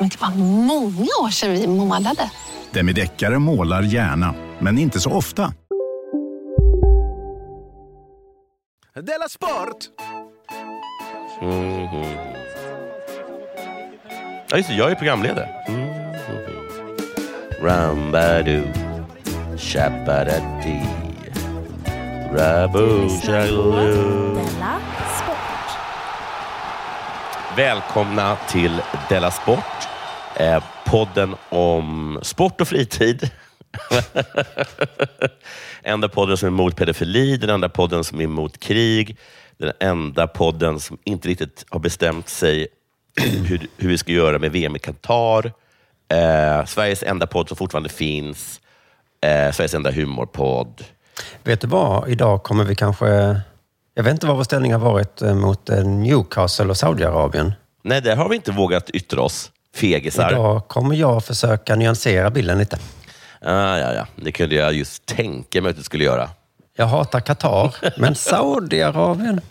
Men det var många år sedan vi målade. Demideckare målar gärna, men inte så ofta. Della Sport! Mhm. Ja, just det. Jag är programledare. Mhm. Rambadu, shabadadi, rabu shaloo. Della Sport. Välkomna till Della Sport, eh, podden om sport och fritid. enda podden som är emot pedofili, den enda podden som är emot krig, den enda podden som inte riktigt har bestämt sig hur, hur vi ska göra med VM i Qatar. Eh, Sveriges enda podd som fortfarande finns. Eh, Sveriges enda humorpodd. Vet du vad? Idag kommer vi kanske... Jag vet inte vad vår ställning har varit eh, mot eh, Newcastle och Saudiarabien. Nej, där har vi inte vågat yttra oss. Fegisar. Idag kommer jag försöka nyansera bilden lite. Ah, ja, ja. Det kunde jag just tänka mig att du skulle göra. Jag hatar Qatar, men Saudiarabien...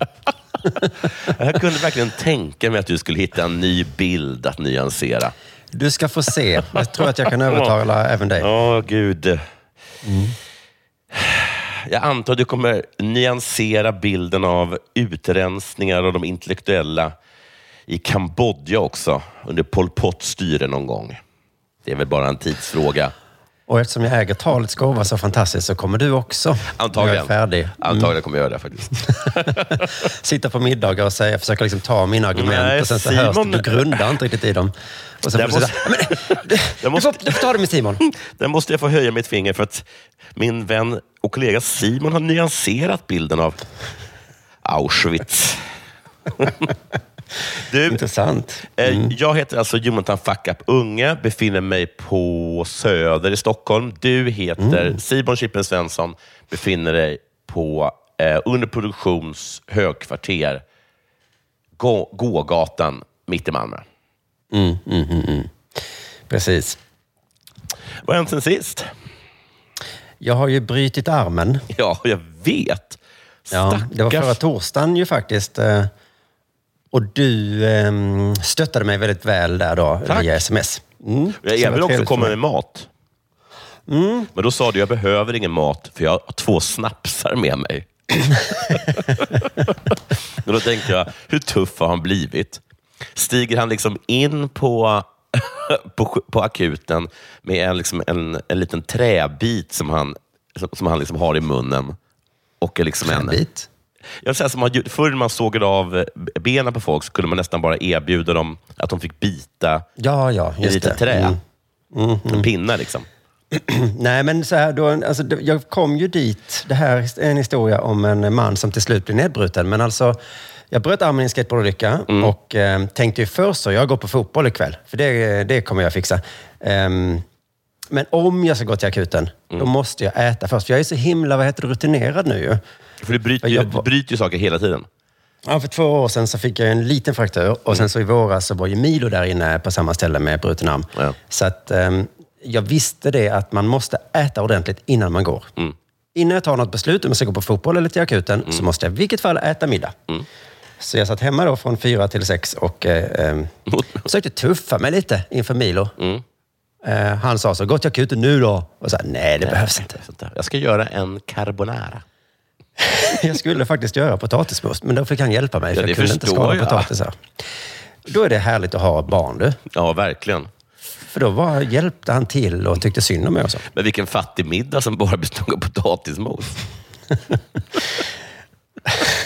Jag kunde verkligen tänka mig att du skulle hitta en ny bild att nyansera. Du ska få se. Jag tror att jag kan övertala även dig. Åh, gud. Jag antar att du kommer nyansera bilden av utrensningar och de intellektuella i Kambodja också, under Pol Pots styre någon gång. Det är väl bara en tidsfråga. Och eftersom jag äger talets gåva så fantastiskt så kommer du också. Antagligen. Jag är färdig. Antagligen kommer jag göra det faktiskt. Sitta på middagar och säga, försöka liksom ta mina argument Nej, och sen så Simon- hörs det, du grundar inte riktigt i dem. Och sen måste- säga, "Men, du, måste- du får ta det med Simon. Där måste jag få höja mitt finger för att min vän och kollega Simon har nyanserat bilden av Auschwitz. Du, Intressant. eh, jag heter alltså Jonathan Fuck Up Unge, befinner mig på Söder i Stockholm. Du heter Simon Chippen Svensson, befinner dig på eh, underproduktions högkvarter, Gå- Gågatan mitt i Malmö. Mm, mm, mm, mm. Precis. Vad har hänt sen sist? Jag har ju brutit armen. Ja, jag vet. Ja, det var Stackars- förra torsdagen ju faktiskt. eh, Och du ehm, stöttade mig väldigt väl där då Tack. via sms. Mm. Jag vill också komma med mat. Men då sa du, jag behöver ingen mat för jag har två snapsar med mig. Och då tänkte jag, hur tuff har han blivit? Stiger han liksom in på, på, på akuten med en, liksom en, en liten träbit som han, som, han liksom har i munnen? Och liksom en, Bit. Jag säger som man, förr när man sågade av eh, benen på folk så kunde man nästan bara erbjuda dem att de fick bita Ja, ja, i lite trä. Mm. En pinne liksom. Nej, men så här, då, alltså, jag kom ju dit. Det här är en historia om en man som till slut blev nedbruten. Men alltså, jag bröt armen i en skateboardolycka Mm. och eh, tänkte ju först så, jag går på fotboll ikväll. För det, det kommer jag fixa. Ehm, men om jag ska gå till akuten, Mm. då måste jag äta först. För jag är så himla vad heter det, rutinerad nu ju. För du bryter, ju, Jag du bryter ju saker hela tiden. Ja, för två år sedan så fick jag en liten fraktur och sen så i våras så var ju Milo där inne på samma ställe med bruten arm. Ja. Så att ehm, jag visste det att man måste äta ordentligt innan man går. Mm. Innan jag tar något beslut om jag ska gå på fotboll eller till akuten så måste jag i vilket fall äta middag. Mm. Så jag satt hemma då från fyra till sex och eh, ehm, försökte tuffa mig lite inför Milo. Mm. Eh, han sa så, gå till akuten nu då. Och här, nej det behövs inte. Jag ska göra en carbonara. Jag skulle faktiskt göra potatismust, men då fick han hjälpa mig. Ja, för jag kunde inte skala jag. potatisar. Då är det härligt att ha barn du. Ja, verkligen. För då var, hjälpte han till och tyckte synd om mig och så. Men vilken fattig middag som bara bestod av potatismos.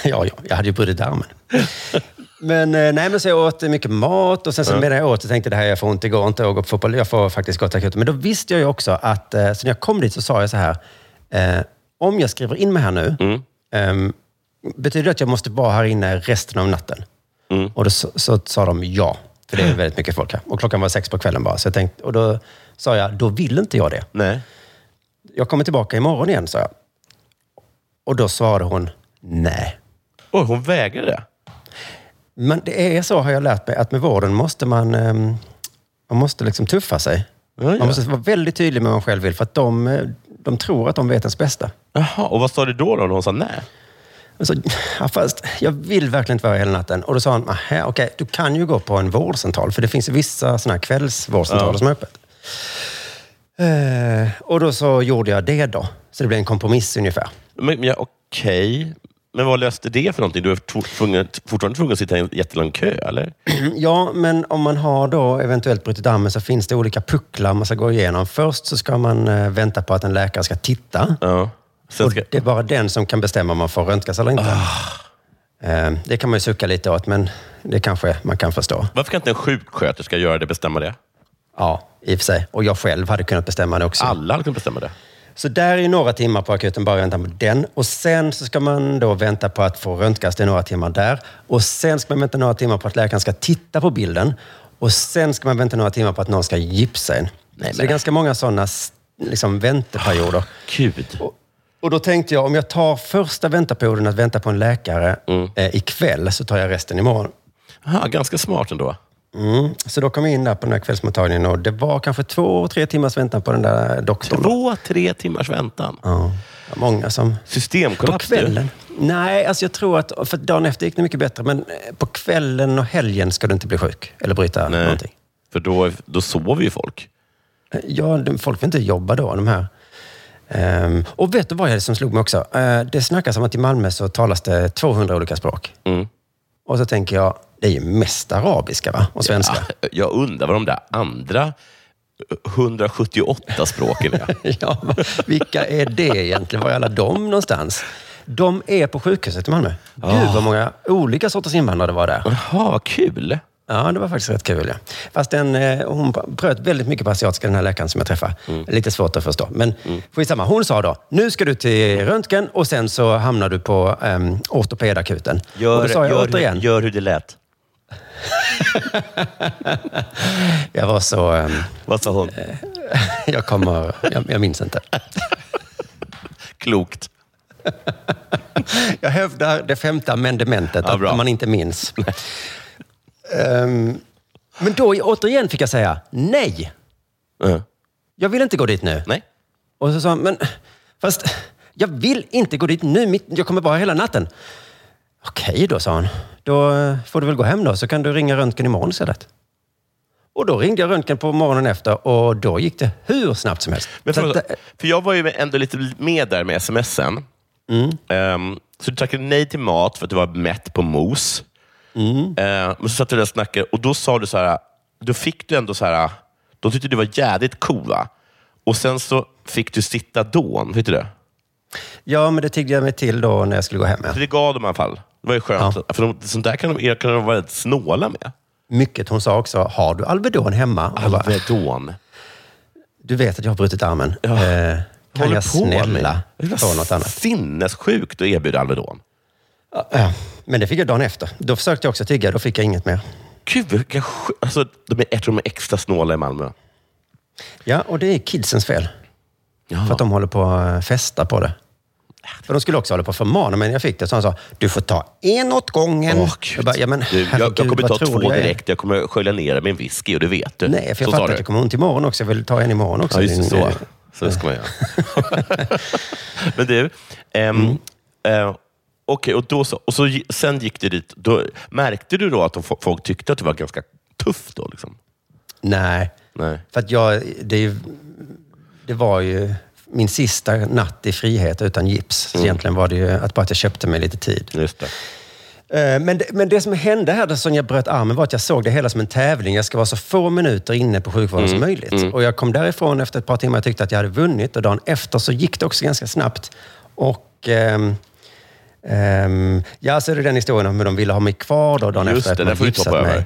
Ja, ja, jag hade ju brutit armen. Men, eh, nej, men så jag åt mycket mat och sen så medan jag åt så tänkte det här jag får ont, det går inte att gå på fotboll. Jag får faktiskt gå till akuten. Men då visste jag ju också att, eh, så när jag kom dit så sa jag så här, eh, om jag skriver in mig här nu, ehm, betyder det att jag måste vara här inne resten av natten? Och då så, så sa de ja, för det är väldigt mycket folk här. Och klockan var sex på kvällen bara. Så jag tänkte, och då sa jag, då vill inte jag det. Nej. Jag kommer tillbaka imorgon igen, sa jag. Och då svarade hon, nej. Oj, hon vägrade. Men det är så har jag lärt mig att med vården måste man, ehm, man måste liksom tuffa sig. Ja, ja. Man måste vara väldigt tydlig med vad man själv vill för att de, eh, de tror att de vet ens bästa. Jaha, och vad sa du då, då när hon sa nej? Så, ja, fast jag vill verkligen inte vara hela natten. Och då sa han, "Nähä, okej, du kan ju gå på en vårdcentral för det finns vissa såna här kvällsvårdcentraler Ja. som är öppet. Eh, och då så gjorde jag det då. Så det blev en kompromiss ungefär. Men, ja, Okej, men vad löste det för någonting? Du är tv- tvungen, fortfarande tvungen att sitta i en jättelång kö, eller? Ja, men om man har då eventuellt brutit armen så finns det olika pucklar man ska gå igenom. Först så ska man eh, vänta på att en läkare ska titta. Ja. Sen Och ska, det är bara den som kan bestämma om man får röntgas eller inte. Eh, Det kan man ju sucka lite åt, men det kanske man kan förstå. varför kan inte en sjuksköterska göra det, bestämma det? Ja, i och för sig. Och jag själv hade kunnat bestämma det också. Alla hade kunnat bestämma det. Så där är ju några timmar på akuten, bara vänta på den. Och sen så ska man då vänta på att få röntgas, det är några timmar där. Och sen ska man vänta några timmar på att läkaren ska titta på bilden. Och sen ska man vänta några timmar på att någon ska gipsa en. så det är ganska många sådana liksom, vänteperioder. Gud. Och, och då tänkte jag, om jag tar första väntaperioden att vänta på en läkare Mm. eh, ikväll, så tar jag resten imorgon. Aha, ganska smart ändå. Mm. Så då kom jag in där på den här kvällsmottagningen och det var kanske två, tre timmars väntan på den där doktorn. Två, tre timmars väntan. Ja, det många som... På Systemkollaps. du. kvällen? Nej, alltså jag tror att... För dagen efter gick det mycket bättre, men eh, på kvällen och helgen ska du inte bli sjuk eller bryta Nej, någonting. för då, då sover ju folk. Eh, Ja, folk vill inte jobba då, de här. Ehm, och vet du vad jag som slog mig också? Eh, det snackas om att i Malmö så talas det 200 olika språk. Mm. Och så tänker jag, det är ju mest arabiska va? och svenska. Ja, jag undrar vad de där andra 178 språken är. Ja, vilka är det egentligen? Var är alla de någonstans? De är på sjukhuset i Malmö. Gud vad många olika sorters invandrare det var där. Jaha, vad kul. Ja, det var faktiskt rätt kul. Ja. Fast den, eh, hon bröt väldigt mycket på asiatiska, den här läkaren som jag träffade. Mm. Lite svårt att förstå. Men skitsamma. Hon sa då, nu ska du till röntgen och sen så hamnar du på um, ortopedakuten. och Gör, då sa jag gör, återigen, hur, gör hur det lät. jag var så... ehm, Vad sa hon? jag kommer... Jag, jag minns inte. Klokt. Jag hävdar det femte amendementet, Ja, att man inte minns. Ehm, men då återigen fick jag säga nej. Uh. Jag vill inte gå dit nu. Nej. Och så sa han, men fast jag vill inte gå dit nu. Jag kommer vara hela natten. Okej då, sa han. Då eh, får du väl gå hem då, så kan du ringa röntgen imorgon istället. Och då ringde jag röntgen på morgonen efter och då gick det hur snabbt som helst. Men för, att, eh, för jag var ju ändå lite med där med smsen. Ehm, så du tackade nej till mat för att du var mätt på mos. Ehm, men så satt du där och snackade och då sa du så här, då fick du ändå så här, de tyckte du var jävligt cool va? Och sen så fick du sitta dån, vet du ja, men det tiggde jag mig till då när jag skulle gå hem. Ja. Så det gav de i alla fall. Det var ju skönt. För de, sånt där kan de, kan de vara väldigt snåla med. Mycket. Hon sa också, har du Alvedon hemma? Och jag bara, Alvedon. du vet att jag har brutit armen. Ja. Eh, kan jag med? snälla är få något annat? Sinnessjukt att erbjuda Alvedon. Ja, men det fick jag dagen efter. Då försökte jag också tigga, då fick jag inget mer. Gud, vilka alltså, de är, jag tror de är extra snåla i Malmö. Ja, och det är kidsens fel. Ja. För att de håller på att festa på det. För de skulle också hålla på att förmana mig när jag fick det. Så han sa, du får ta en åt gången. Åh, jag bara, ja, men, du, jag, jag kommer ta två jag direkt. Jag kommer skölja ner med en whisky och det vet du. Nej, för jag Så fattar att det kommer ont imorgon också. Jag vill ta en imorgon också. Ja, just det. Så, så ska man göra. Men du, ehm, Mm. eh, okej, och, då så, och så, sen gick du dit. Då, märkte du då att de, folk tyckte att du var ganska tuff då? Liksom? Nej, Nej. för att jag, det, det var ju min sista natt i frihet utan gips. Så Mm. egentligen var det ju att bara att jag köpte mig lite tid. Just det. Eh, Men det, men det som hände här då Sonja bröt armen var att jag såg det hela som en tävling. Jag ska vara så få minuter inne på sjukvården som möjligt. Och jag kom därifrån efter ett par timmar och tyckte att jag hade vunnit. Och dagen efter så gick det också ganska snabbt. Och ehm, ehm, ja, så är det den historien om hur de ville ha mig kvar då dagen Just efter. att det, man vi inte gipsat mig.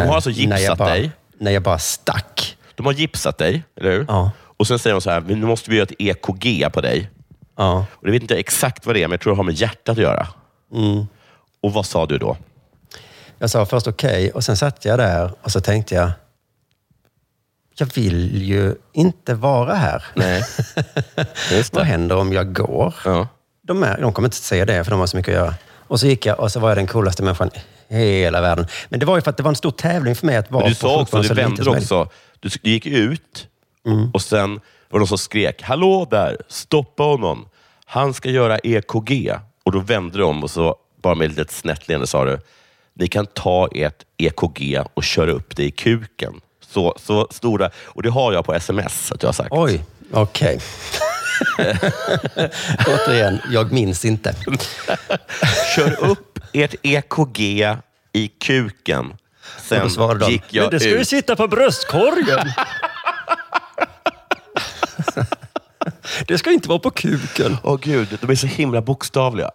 De har alltså när jag gipsat bara, dig. När jag bara stack. De har gipsat dig, eller hur? Ja. Och sen säger de så här, "Men nu måste vi göra ett EKG på dig. Ja. Och det vet inte jag exakt vad det är, men jag tror det har med hjärtat att göra. Mm. Och vad sa du då? Jag sa först okej och sen satt jag där och så tänkte jag, jag vill ju inte vara här. Nej. Vad händer om jag går? Ja. De, är, de kommer inte säga det, för de har så mycket att göra. Och så gick jag och så var jag den coolaste människan i hela världen. Men det var ju för att det var en stor tävling för mig att vara Men du på sa också, du vände också. Du gick ut Mm. och sen var det någon som skrek, hallå där, stoppa honom. Han ska göra EKG. Och då vände du om och så, bara med ett litet snett leende, sa du, ni kan ta ert EKG och köra upp det i kuken. Så, så stora, och det har jag på sms att jag har sagt. Oj, okej. Återigen, jag minns inte. Kör upp ert EKG i kuken. Sen de, gick jag men det ska ju ut. sitta på bröstkorgen. det ska inte vara på kuken. Åh gud, de är så himla bokstavliga.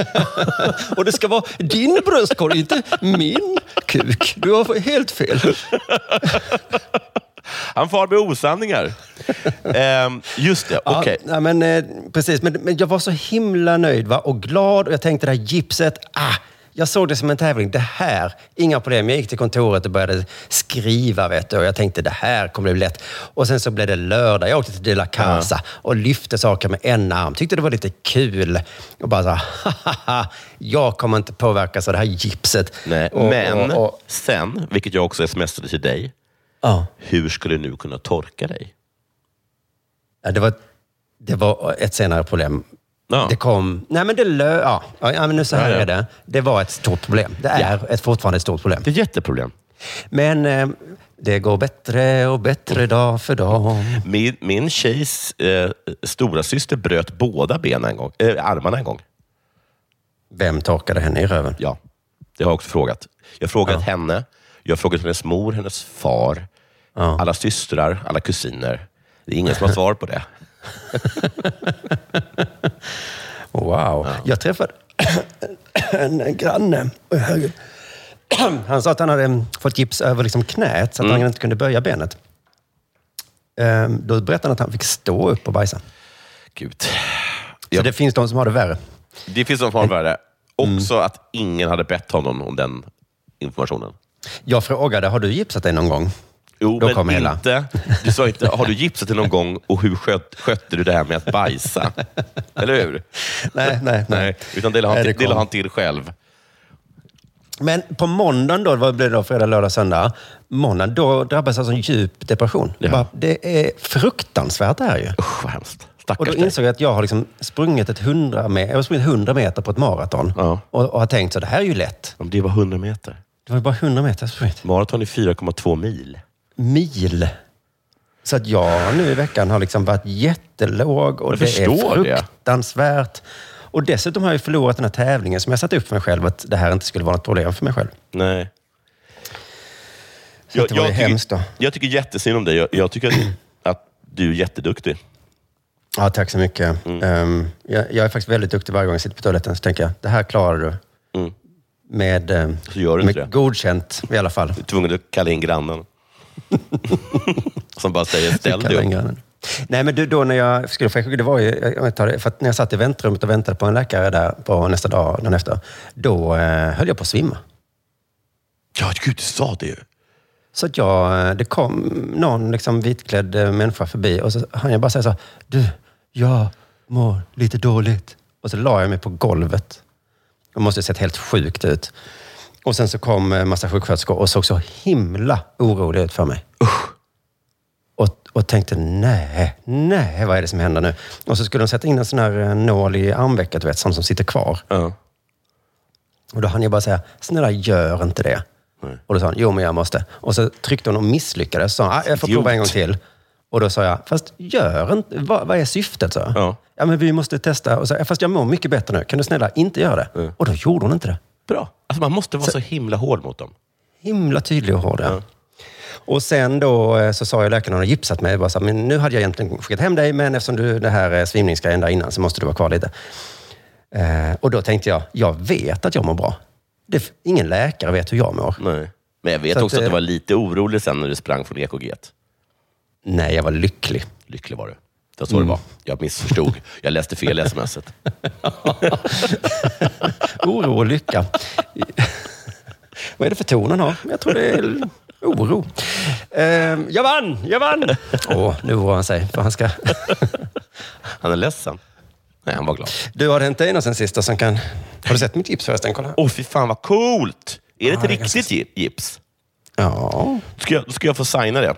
Och det ska vara din bröstkorg, inte min kuk. Du har helt fel. Han far med osanningar. Ehm, just det, okej. Ja, nej, men, eh, precis, men, men jag var så himla nöjd va? och glad och jag tänkte det här gipset, ah, jag såg det som en tävling. Det här, inga problem. Jag gick till kontoret och började skriva vet du, och jag tänkte det här kommer bli lätt. Och sen så blev det lördag. Jag åkte till De La Casa och lyfte saker med en arm. Tyckte det var lite kul. Och bara så här, "Hahaha, jag kommer inte påverkas av det här gipset. Nej, och, men och, och, sen, vilket jag också smsade till dig, ja. hur skulle du nu kunna torka dig? Ja, det, var, det var ett senare problem. Ja. Det kom... Nej, men det lö... Ja, ja men nu så här Ja, ja. är det. Det var ett stort problem. Det är ett, fortfarande ett stort problem. Det är ett jätteproblem. Men eh, det går bättre och bättre dag för dag. Min, min tjejs eh, stora syster bröt båda benen en gång, eh, armarna en gång. Vem torkade henne i röven? Ja, det har jag också frågat. Jag har frågat henne, jag har frågat hennes mor, hennes far, alla systrar, alla kusiner. Det är ingen som har svar på det. Wow. Jag träffade en granne. Han sa att han hade fått gips över liksom knät så att Mm. han inte kunde böja benet. Ehm, Då berättade han att han fick stå upp och bajsa. Gud. Så Ja. det finns de som har det värre. Det finns en form värre. Mm. Också att ingen hade bett honom om den informationen. Jag frågade, har du gipsat dig någon gång? Jo, Då men hela. inte, du sa inte, har du gipsat dig någon gång och hur skött, skötte du det här med att bajsa? Eller hur? Nej, nej, nej. utan det la han, till, han till själv. Men på måndagen då, vad blev det då? Fredag, lördag, söndag. Måndagen, då drabbades jag av en djup depression. Ja. Bara, det är fruktansvärt det här ju. Usch, vad hemskt. Och Stackars då dig. insåg jag att jag har liksom sprungit, ett 100 me- jag har sprungit 100 meter på ett maraton. Ja. Och, och har tänkt så det här är ju lätt. Om Det var 100 meter. Det var bara 100 meter jag sprungit. Maraton är 4,2 mil. Mil. Så att jag nu i veckan har liksom varit jättelåg och Jag det är det. fruktansvärt. Och dessutom har jag förlorat den här tävlingen som jag satt upp för mig själv, att det här inte skulle vara något problem för mig själv. Nej. Så att det var ju hemskt då. jag tycker jättesynd om dig. Jag, jag tycker att, att du är jätteduktig. Ja, tack så mycket. Mm. Ehm, jag, jag är faktiskt väldigt duktig varje gång jag sitter på toaletten. Så tänker jag, det här klarar du. Mm. Med, eh, Så gör du med inte det. godkänt i alla fall. Du är tvungen att kalla in grannen. Som bara säger, ställ dig upp. Nej, men du, då när jag skulle få det var ju, jag tar det, för när jag satt i väntrummet och väntade på en läkare där på nästa dag, dagen efter, då eh, höll jag på att svimma. Ja, gud, du sa det ju. Så att jag, eh, det kom någon liksom vitklädd eh, människa förbi och så hann jag bara säga så du, jag mår lite dåligt. Och så la jag mig på golvet. Det måste ha sett helt sjukt ut. Och sen så kom en massa sjuksköterskor och såg så himla oroliga ut för mig. Och, och tänkte, nej, nej, vad är det som händer nu? Och så skulle de sätta in en sån här eh, nål i armvecket, du vet, sån som sitter kvar. Ja. Och då hann jag bara säga, snälla gör inte det. Och då sa han, jo men jag måste. Och så tryckte hon och misslyckades. Så sa han, "Ah, jag får prova en gång till. Och då sa jag, fast gör inte, vad, vad är syftet? Så? Ja. ja, men vi måste testa. Och så, "Ja, fast jag mår mycket bättre nu. Kan du snälla inte göra det? Och då gjorde hon inte det. Bra. Alltså man måste vara så, himla hård mot dem. Himla tydlig och hård. Ja. Och sen då eh, så sa jag läkaren, har gipsat mig, bara så här, men nu hade jag egentligen skickat hem dig, men eftersom du det här eh, svimningsgrejen där innan så måste du vara kvar lite. Eh, och då tänkte jag, jag vet att jag mår bra. Det, ingen läkare vet hur jag mår. Nej. Men jag vet Så också att, att, eh, du var lite orolig sen när du sprang från EKG. Nej, jag var lycklig. Lycklig var du. Det var så det var. Jag missförstod. Jag läste fel smset. Oro och lycka. Vad är det för ton han har? Jag tror det är oro. Eh, jag vann! Jag vann! Åh, nu oroar han sig. För han ska... Han är ledsen. Nej, han var glad. Du, har det hänt dig något sen sista som kan... Har du sett mitt gips förresten? Kolla. Åh, fy fan vad coolt! Är det ett det är riktigt ganska- gi- gips? Ja. Då ska jag, då ska jag få signa det.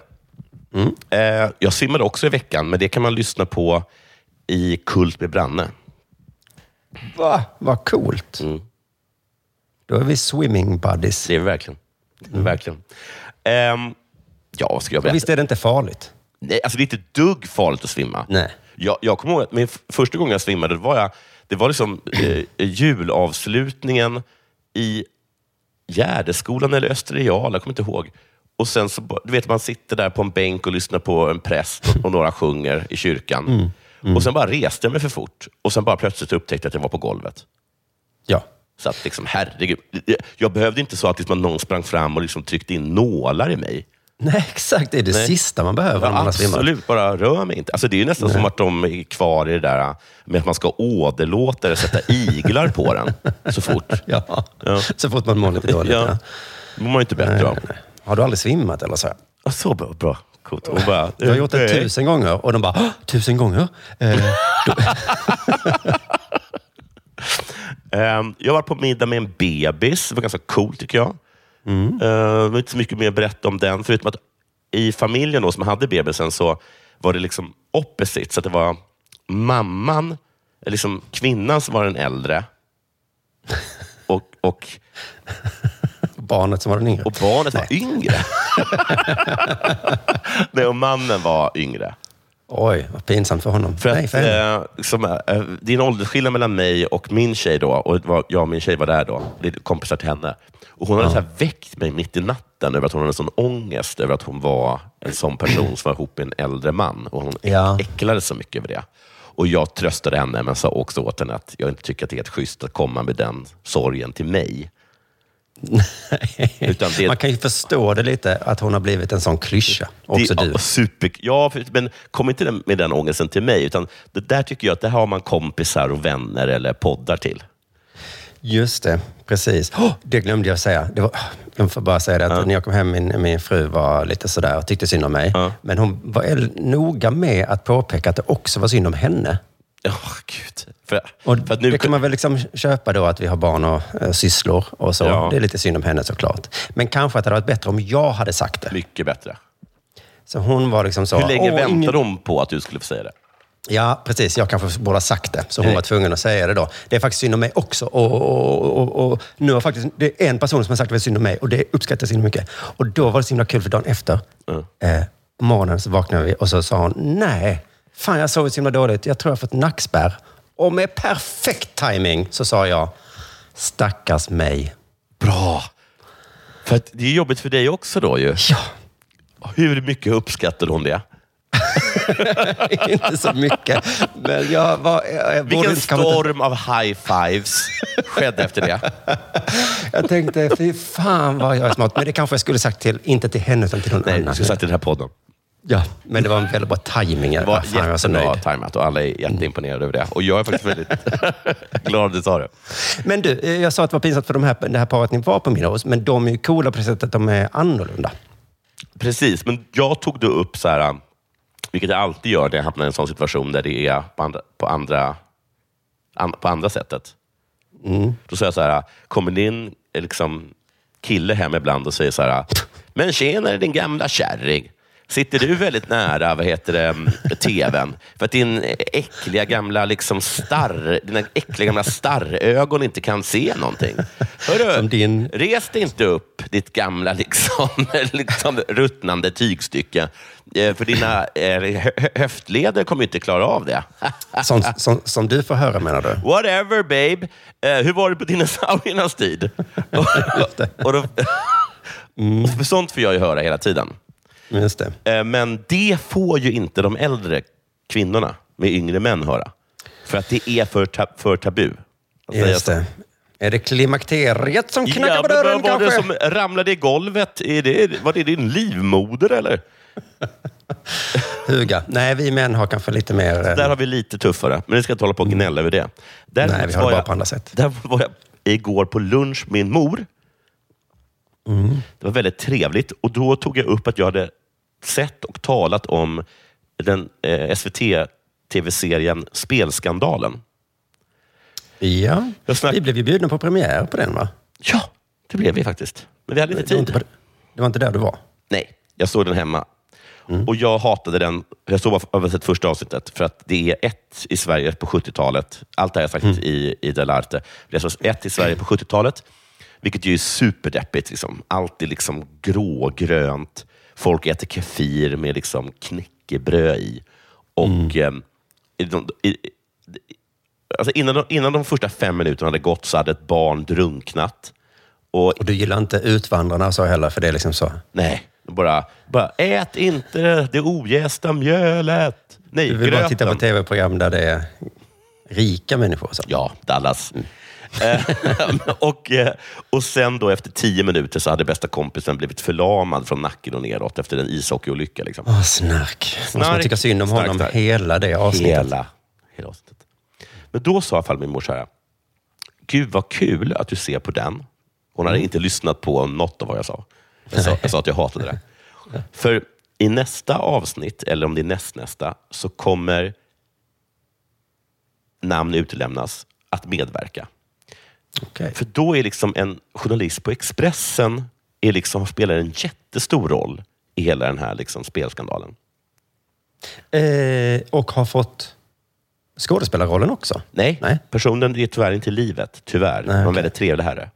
Mm. Eh, jag svimmade också i veckan, men det kan man lyssna på i Kult med Branne. Va? Vad coolt. Då är vi swimming buddies. Det är vi verkligen. Det är vi verkligen. Ehm, ja, vad ska jag Och visst är det inte farligt? Nej, alltså det är inte dugg farligt att svimma. Nej. Jag, jag kommer ihåg att min första gången jag svimmade, var, jag, det var liksom eh, julavslutningen i Gärdeskolan eller Österreal, jag kommer inte ihåg. Och sen så, du vet, man sitter där på en bänk och lyssnar på en präst och, och några sjunger i kyrkan. Och sen bara reste jag mig för fort och sen bara plötsligt upptäckte jag att jag var på golvet. Ja. Så att liksom, herregud. Jag behövde inte så att liksom någon sprang fram och liksom tryckte in nålar i mig. Nej, exakt. Det är det Nej. sista man behöver när man absolut, bara rör mig inte. Alltså, det är ju nästan som att de är kvar i det där med att man ska åderlåta och sätta iglar på den så fort. Ja. Ja. Så fort man mår lite dåligt. Ja. Ja. Det mår man inte bättre Nej, av. Har du aldrig svimmat eller så? Ja, Så bra. bra. Coolt. Hon bara, Jag har gjort det tusen gånger och de bara, "Åh, tusen gånger? Eh, Ehm, Jag var på middag med en bebis. Det var ganska coolt tycker jag. Mm. det var inte så mycket mer att berätta om den, förutom att i familjen då, som hade bebisen så var det liksom opposite. Så det var mamman, liksom kvinnan som var den äldre och, och, barnet som var den yngre. och barnet var yngre. Nej, och mannen var yngre. Oj, vad pinsamt för honom. För Nej, för eh, liksom, eh, det är en åldersskillnad mellan mig och min tjej då. Och var, jag och min tjej var där då. Det är kompisar till henne. Och hon hade så väckt mig mitt i natten över att hon hade sån ångest över att hon var en sån person som var ihop med en äldre man. Och hon Ja. äcklades så mycket över det. Och jag tröstade henne, men sa också åt henne att jag inte tycker att det är helt schysst att komma med den sorgen till mig. Det, Man kan ju förstå det lite, att hon har blivit en sån klyscha. Också det, du. ja, Super, ja, men kom inte med den ångesten till mig. Utan det där tycker jag att det har man kompisar och vänner eller poddar till. Just det, precis. Oh, det glömde jag säga. Det var, jag får bara säga det, att när jag kom hem, min, min fru var lite sådär och tyckte synd om mig. Ja. Men hon var noga med att påpeka att det också var synd om henne. Ja, gud. För, Och för nu, det kan man väl liksom köpa då, att vi har barn och eh, sysslor och så. Ja. Det är lite synd om henne såklart. Men kanske att det hade varit bättre om jag hade sagt det. Mycket bättre. Så hon var liksom så... Hur länge "Åh, väntade ingen- de på att du skulle få säga det? Ja, precis. Jag kanske borde ha sagt det. Så hon Nej. var tvungen att säga det då. Det är faktiskt synd om mig också. Och, och, och, och nu har faktiskt, det är en person som har sagt att det är synd om mig och det uppskattas så himla mycket. Och då var det så himla kul för dagen efter, Mm. eh, morgonen så vaknade vi och så sa hon, nej, fan jag sovit så himla dåligt. Jag tror jag har fått nackspärr. Och med perfekt timing så sa jag, stackars mig. Bra. För att det är jobbigt för dig också då ju. Ja, Hur mycket uppskattade hon det? inte så mycket. Men jag var... Jag, Vilken inte- storm av high fives skedde efter det? Jag tänkte, fy fan vad jag är smart. Men det kanske jag skulle sagt till, inte till henne utan till någon Nej, annan. du skulle sagt i den här podden. Ja, men det var en väldigt bra tajming. Det var Fan, jättebra tajmat och alla är jätteimponerade över det. Och jag är faktiskt väldigt glad att du sa det. Men du, eh, jag sa att det var pinsamt för de här, det här paret ni var på middag hos, men de är ju coola på det sättet att de är annorlunda. Precis, men jag tog då upp så här, vilket jag alltid gör när jag hamnar i en sån situation där det är på andra, på andra, an, på andra sättet. Då säger jag så här, kommer din eh, liksom, kille hem ibland och säger så här, men tjena din gamla kärring. Sitter du väldigt nära vad heter det, mm, tvn för att din äckliga gamla liksom starr, dina äckliga gamla starrögon inte kan se någonting? Hörru, Som din- res dig inte upp, ditt gamla liksom, liksom ruttnande tygstycke. Eh, För dina eh, hö- höftleder kommer inte klara av det. Som, som, som du får höra menar du? Whatever babe. Eh, hur var det på dinosauriernas tid? och, och då, för sånt får jag ju höra hela tiden. Just det. Eh, Men det får ju inte de äldre kvinnorna med yngre män höra. För att det är för, ta, för tabu. Just det. Är det klimakteriet som knackar Ja, på dörren var det kanske? som ramlade i golvet? Är det, var det din livmoder eller? Huga. Nej, vi män har kanske lite mer... eh, Där har vi lite tuffare, men vi ska inte hålla på och gnälla över det. Där Nej, vi har det bara jag- på andra sätt. Där var jag igår på lunch med min mor. Mm. Det var väldigt trevligt och då tog jag upp att jag hade sett och talat om den eh, SVT-tv-serien Spelskandalen. Ja, vi blev ju bjudna på premiär på den va? Ja, det blev vi faktiskt. Men vi hade inte Det var inte, tid. det var inte där du var? Nej, jag såg den hemma. Och jag hatade den. Jag såg bara sett första avsnittet för att det är ett i Sverige på 70-talet. Allt det här har jag sagt i, i Delarte. Det är ett i Sverige på 70-talet, vilket ju är superdeppigt. Liksom. Allt är liksom grågrönt. Folk äter kefir med liksom knäckebröd i. Och ehm, i de, i, alltså innan, de, innan de första fem minuterna hade gått så hade ett barn drunknat. Och Och du gillar inte Utvandrarna så heller, för det är liksom så. Nej, bara, bara ät inte det ogästa mjölet. Nej, Du vill bara titta på gröten. tv-program där det är rika människor. Så. Ja, Dallas. Eh, och, eh, och sen då efter tio minuter så hade bästa kompisen blivit förlamad från nacken och neråt efter en ishockeyolycka. Liksom. Åh, snark. Man Snark. tycka synd om Snark honom där. hela det avsnittet. Hela, hela avsnittet. Men då sa i alla fall min mor så här, Gud vad kul att du ser på den. Hon hade inte lyssnat på något av vad jag sa. Jag sa, jag sa att jag hatade det. För i nästa avsnitt, eller om det är nästnästa, så kommer namn utelämnas att medverka. Okej. För då är liksom en journalist på Expressen är liksom, spelar en jättestor roll i hela den här liksom spelskandalen. Eh, och har fått skådespelarrollen också? Nej, Nej. personen är tyvärr inte i livet. Tyvärr. Nej, var en väldigt trevlig herre.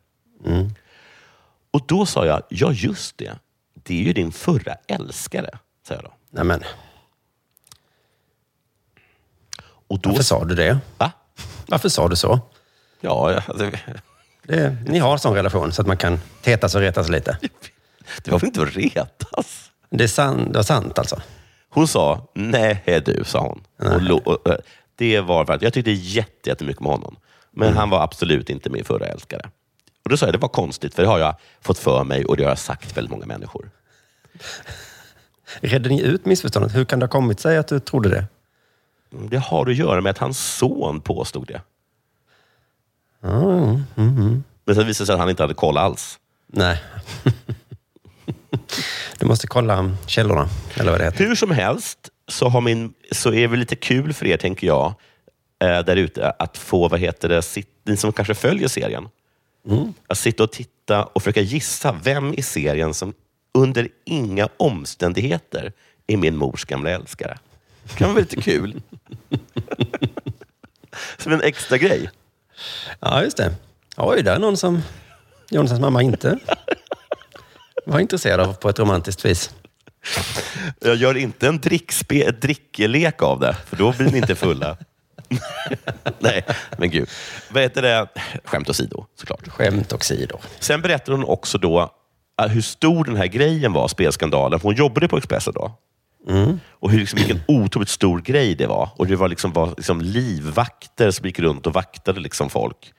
Och då sa jag, ja just det. Det är ju din förra älskare, sa jag då. Nej, men, Och då varför sa du det? Va? Varför sa du så? Ja, ja, det, ni har en sån relation så att man kan tetas och retas lite. det var väl inte att retas? Det, är san, det var sant alltså? Hon sa, nej du, sa hon. Och, lo, och, eh, det var för att jag tyckte jätte- jättemycket om honom. Men Mm. han var absolut inte min förra älskare. Och då sa jag, det var konstigt, för det har jag fått för mig och det har jag sagt till väldigt många människor. Redde ni ut missförståndet? Hur kan det ha kommit sig att du trodde det? Det har att göra med att hans son påstod det. Mm, Men sen visade det sig att han inte hade koll alls. Nej. Du måste kolla källorna, eller vad det heter. Hur som helst så, har min, så är det lite kul för er, tänker jag, eh, där ute, att få, vad heter det, sitt, ni som kanske följer serien, att sitta och titta och försöka gissa vem i serien som under inga omständigheter är min mors gamla älskare. Det kan vara lite kul. som en extra grej. Ja, just det. Oj, där är någon som Jonathans mamma inte var intresserad av på ett romantiskt vis. Jag gör inte en drickspe, drickelek av det, för då blir ni inte fulla. Nej, men gud. Vad heter det? Skämt åsido, såklart. Skämt och sidor. Sen berättar hon också då äh, hur stor den här grejen var, spelskandalen. För hon jobbade på Expressen då. Och hur, liksom, vilken otroligt stor grej det var. Och Det var, liksom, var liksom livvakter som gick runt och vaktade liksom folk.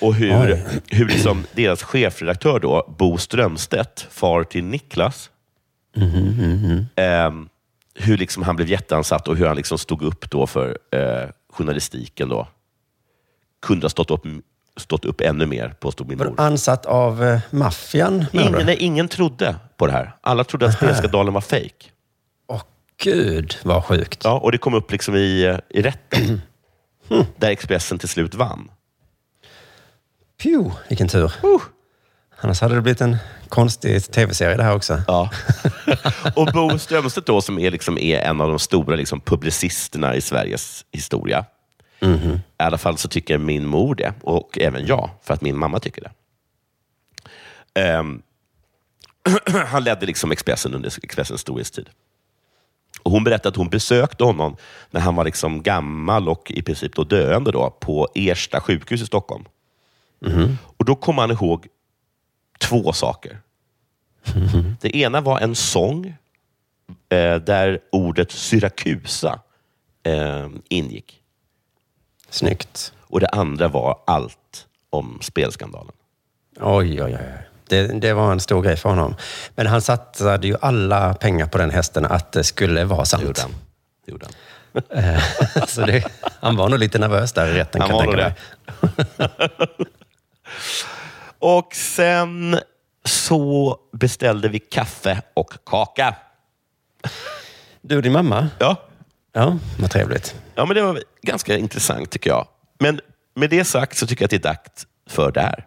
Och hur, hur liksom deras chefredaktör, då, Bo Strömstedt, far till Niklas, ehm, hur liksom han blev jätteansatt och hur han liksom stod upp då för eh, journalistiken. Då. Kunde ha stått upp, stått upp ännu mer, påstod min mor. ansatt av eh, maffian? Ingen, nej, ingen trodde på det här. Alla trodde att spelskandalen var fejk. Gud, vad sjukt. Ja, och det kom upp liksom i, eh, i rätten. Där Expressen till slut vann. Pju, vilken tur. Annars hade det blivit en konstig tv-serie det här också. Ja. Och Bo Strömstedt då, som är, liksom, är en av de stora liksom, publicisterna i Sveriges historia. Mhm. I alla fall så tycker min mor det, och även jag, för att min mamma tycker det. Ehm, han ledde liksom Expressen under Expressens storhetstid. Och hon berättade att hon besökte honom när han var liksom gammal och i princip då döende då, på Ersta sjukhus i Stockholm. Och Då kom han ihåg två saker. Det ena var en sång eh, där ordet Syrakusa eh, ingick. Snyggt. Och det andra var allt om spelskandalen. Oj, oj, oj. Det, det var en stor grej för honom. Men han satsade ju alla pengar på den hästen att det skulle vara sant. Gjorde han. Gjorde han. Eh, Så det, han var nog lite nervös där i rätten Han kan jag tänka mig. Och sen så beställde vi kaffe och kaka. Du och din mamma? Ja, Ja, vad trevligt. ja men det var ganska intressant tycker jag. Men med det sagt så tycker jag att det är dags för det här.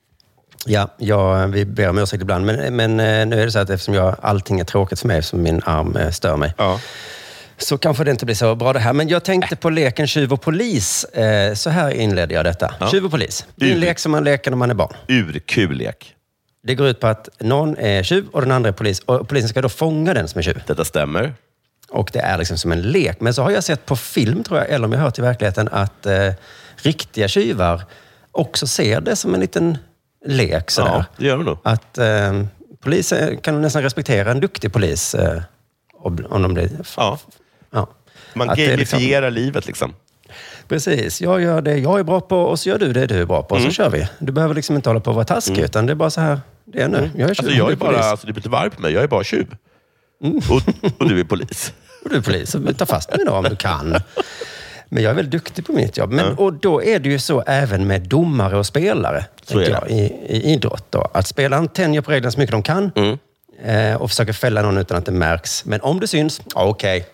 Ja, ja, vi ber om ursäkt ibland. Men, men eh, nu är det så att eftersom jag, allting är tråkigt för mig, eftersom min arm eh, stör mig, så kanske det inte blir så bra det här. Men jag tänkte på leken tjuv och polis. Eh, Så här inledde jag detta. Ja. Tjuv och polis. Det är en lek som man leker när man är barn. Urkul lek. Det går ut på att någon är tjuv och den andra är polis. Och polisen ska då fånga den som är tjuv. Detta stämmer. Och det är liksom som en lek. Men så har jag sett på film, tror jag, eller om jag har hört i verkligheten, att eh, riktiga tjuvar också ser det som en liten lek. Sådär. Ja, det gör de nog. Att eh, polisen kan nästan respektera en duktig polis eh, om, om de blir... Ja. Ja. Man Att det är gamifierar livet liksom. Precis. Jag gör det jag är bra på och så gör du det du är bra på. Och Mm. så kör vi. Du behöver liksom inte hålla på att vara taskig, utan det är bara så här det är nu. Jag är tjuv, Alltså jag är bara, alltså, det blir inte varv på mig, jag är bara tjuv. Och, och du är polis. Och du är polis, ta fast mig då om du kan. Men jag är väldigt duktig på mitt jobb. Men, Och då är det ju så även med domare och spelare, jag, i, i idrott. Då. Att spelaren tänjer på reglerna så mycket de kan Mm. eh, och försöker fälla någon utan att det märks. Men om det syns, okej.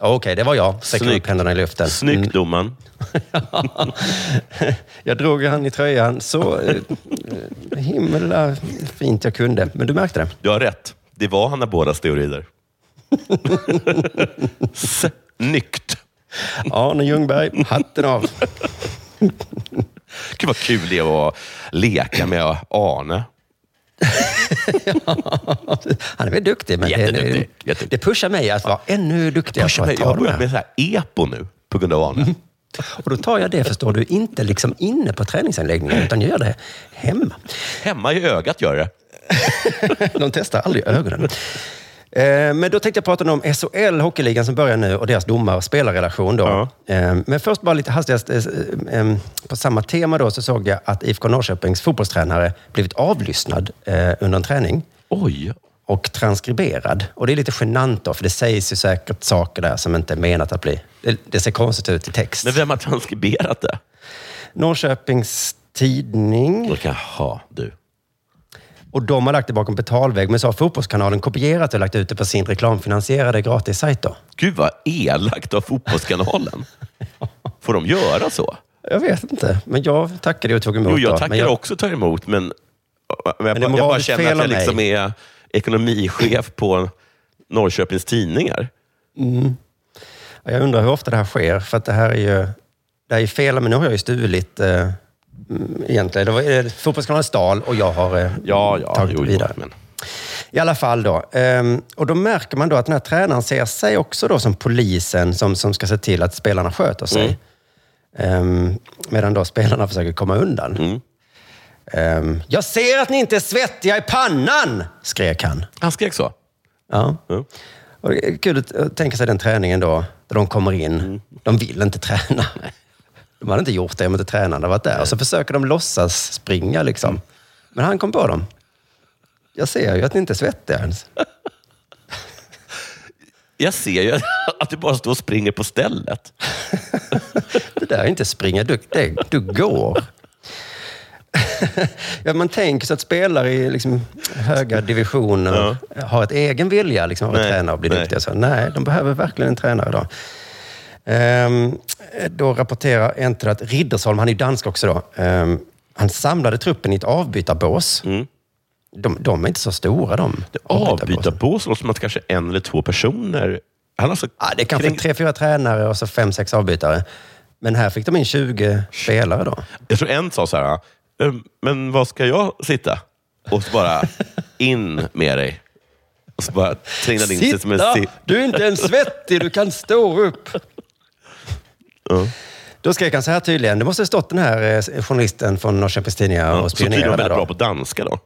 Ja, Okej, det var jag. Sträcker upp händerna i luften. Snyggt Mm. domaren. Jag drog han i tröjan så eh, himla fint jag kunde. Men du märkte det? Du har rätt. Det var Hanna Bådas teorier. Snyggt! Arne Ljungberg, hatten av. Gud vad kul det är att leka med Arne. Han är väl duktig, men det, det, det pushar mig att vara ännu duktigare på Jag har börjat med så här epo nu, på grund av Arne. Och då tar jag det, förstår du, inte liksom inne på träningsanläggningen, utan jag gör det hemma. Hemma i ögat gör det. De testar aldrig ögonen. Eh, Men då tänkte jag prata om SHL, hockeyligan som börjar nu, och deras domar och spelarrelation. Då. Eh, Men först bara lite hastigast. eh, eh, På samma tema då så såg jag att IFK Norrköpings fotbollstränare blivit avlyssnad under en träning. Oj! Och transkriberad. Och det är lite genant då, för det sägs ju säkert saker där som inte är menat att bli... Det ser konstigt ut i text. Men vem har transkriberat det? Norrköpings Tidning. Jaha, du. Och de har lagt det bakom betalvägg, men så har Fotbollskanalen kopierat och lagt ut det på sin reklamfinansierade gratissajt. Då. Gud vad elakt av Fotbollskanalen. Får de göra så? Jag vet inte, men jag tackade och tog emot. Jo, jag då. tackar men jag, också och tar emot, men, men, jag, är bara- jag bara känner att jag liksom är ekonomichef på Norrköpings Tidningar. Mm. Ja, Jag undrar hur ofta det här sker, för att det här är ju det här är fel, men nu har jag ju stulit eh, egentligen. Det var eh, Fotbollskanalen stal och jag har eh, Ja, ja, tagit jo, det jo, vidare. men- I alla fall då. ehm, och då märker man då att den här tränaren ser sig också då som polisen som, som ska se till att spelarna sköter sig. Ehm, medan då spelarna försöker komma undan. Ehm, jag ser att ni inte är svettiga i pannan, skrek han. Han skrek så? Ja. Och det är kul att att tänka sig den träningen då, där de kommer in. De vill inte träna. De hade inte gjort det om inte tränaren hade varit där. Och så försöker de låtsas springa liksom. Men han kom på dem. Jag ser ju att ni inte är svettiga ens. Jag ser ju att du bara står och springer på stället. Det där är inte springa, du, det, du går. ja, man tänker sig att spelare i liksom höga divisioner har ett egen vilja liksom, av att Nej, träna och bli nej. duktiga. Så, nej, de behöver verkligen en tränare då. Ehm, då rapporterar Enter att Riddersholm, han är ju dansk också då, ehm, han samlade truppen i ett avbytarbås. De, de är inte så stora de. Avbytarbås låter som att kanske en eller två personer... Han alltså Ja, det är kanske kring- tre, fyra tränare och så fem, sex avbytare. Men här fick de in 20 spelare då. Jag tror en sa så här, "Ehm, men var ska jag sitta? Och så bara, in med dig. Och så bara trängde in sig som en Sitta! si- Du är inte ens svettig, du kan stå upp. Ja. Då skrek han så här tydligen. Det måste ha stått den här eh, journalisten från Norrköpings Tidningar och Så tydligen spionerade. väldigt bra på danska då.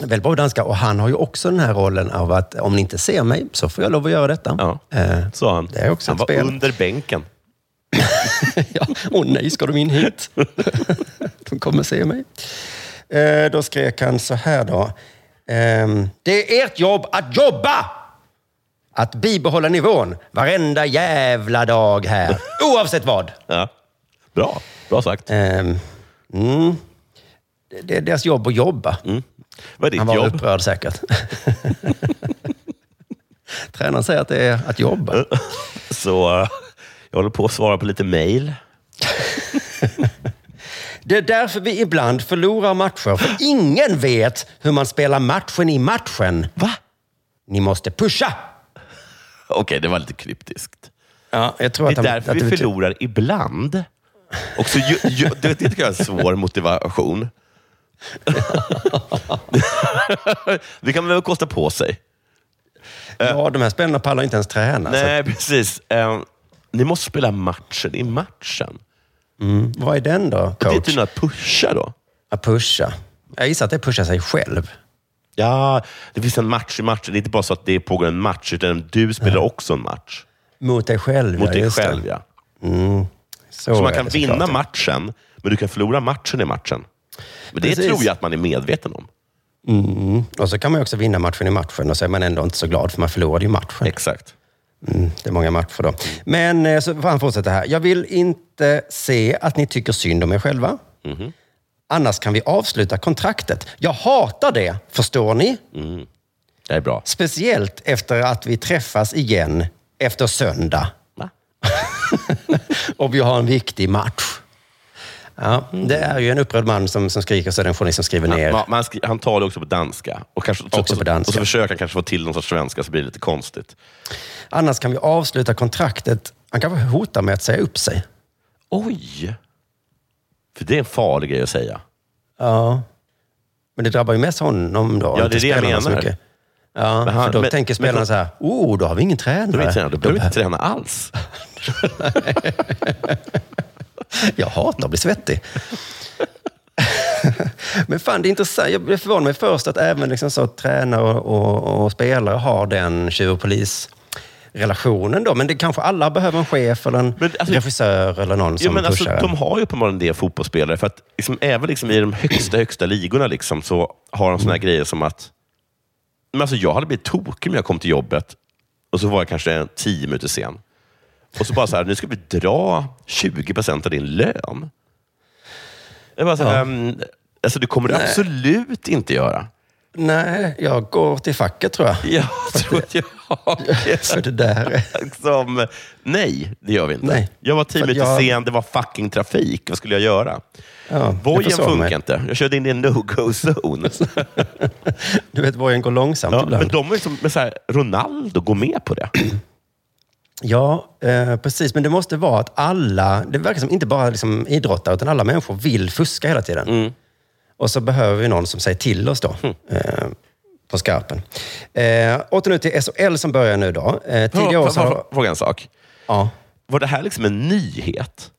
Väldigt bra på danska. Och han har ju också den här rollen av att om ni inte ser mig så får jag lov att göra detta. Ja, Eh, sa han. Det är också han var spel. under bänken. ja. Åh nej, ska de in hit? de kommer se mig. Eh, då skrek han så här då. Ehm, det är ert jobb att jobba! Att bibehålla nivån varenda jävla dag här. Oavsett vad. Ja. Bra, bra sagt. Ehm, mm. Det- är deras jobb att jobba. Vad är ditt Han var jobb? upprörd säkert. Tränaren säger att det är att jobba. Så eh, jag håller på att svara på lite mejl. Det är därför vi ibland förlorar matcher, för ingen vet hur man spelar matchen i matchen. Va? Ni måste pusha! Okej, det var lite kryptiskt. Ja, jag tror Det att är han, därför att vi förlorar ibland. Och så, ju, ju, det, det tycker jag är en svår motivation. det kan man väl kosta på sig. Ja, de här spelarna pallar inte ens träna. Nej, att- precis. Eh, ni måste spela matchen i matchen. Mm. Vad är den då, Och det är coach? tydligen att pusha då. Att pusha. Jag gissar att det är pusha sig själv. Ja, det finns en match i matchen. Det är inte bara så att det pågår en match, utan du spelar också en match. Mot dig själv, Mot ja, dig det. själv, ja. Mm. Så, Så, man kan det vinna ja. matchen, men du kan förlora matchen i matchen. Men det Precis. tror jag att man är medveten om. Mm. Och så kan man också vinna matchen i matchen och så är man ändå inte så glad för man förlorade ju matchen. Exakt. Mm, det är många matcher då. Men eh, så får han fortsätta här. Jag vill inte se att ni tycker synd om er själva. Mhm. Annars kan vi avsluta kontraktet. Jag hatar det, förstår ni? Mm. Det är bra. Speciellt efter att vi träffas igen efter söndag. Va? och vi har en viktig match. Ja, det är ju en upprörd man som, som skriker så är det en journalist som skriver ner. Han, man skri- han talar också på danska. Och, kanske, Också och, på danska. och så försöker han kanske få till någon sorts svenska, så blir det lite konstigt. Annars kan vi avsluta kontraktet. Han kanske hotar med att säga upp sig. Oj! För det är en farlig grej att säga. Ja. Men det drabbar ju mest honom då. Ja, det är det jag menar. Ja, Men han- för då men- tänker spelarna men- så här, oh, då har vi ingen tränare. inte, då behöver vi inte träna alls. Jag hatar att bli svettig. Men fan, det är intressant. Jag blev förvånad mig först att även liksom så, tränare och, och, och spelare har den tjuv och polis-relationen då. Men det kanske alla behöver en chef eller en regissör eller någon Ja, som men alltså, pushar. de har ju uppenbarligen det fotbollsspelare. För att liksom, även liksom i de högsta, högsta ligorna liksom, så har de såna här grejer som att... Men alltså, jag hade blivit tokig när jag kom till jobbet och så var jag kanske tio minuter sen. Och så bara så här, nu ska vi dra 20 procent av din lön. Jag bara så här, Ja. "Mm, alltså, det kommer du absolut inte göra. Nej, jag går till facket tror jag. Jag tror att jag har det där. Som, nej, det gör vi inte. Nej. Jag var tio minuter jag- sen, det var fucking trafik. Vad skulle jag göra? Ja, Vojen funkar mig. inte. Jag körde in i en no-go-zone. Du vet, vojen går långsamt ja, ibland. men de är som så här, Ronaldo går med på det. Ja, eh, precis. Men det måste vara att alla, det verkar som inte bara liksom idrottare, utan alla människor vill fuska hela tiden. Mm. Och så behöver vi någon som säger till oss då, eh, på skarpen. Eh, åter nu till SHL som börjar nu då. Eh, tidigare år så jag har, fråga en sak? ja, Var det här liksom en nyhet?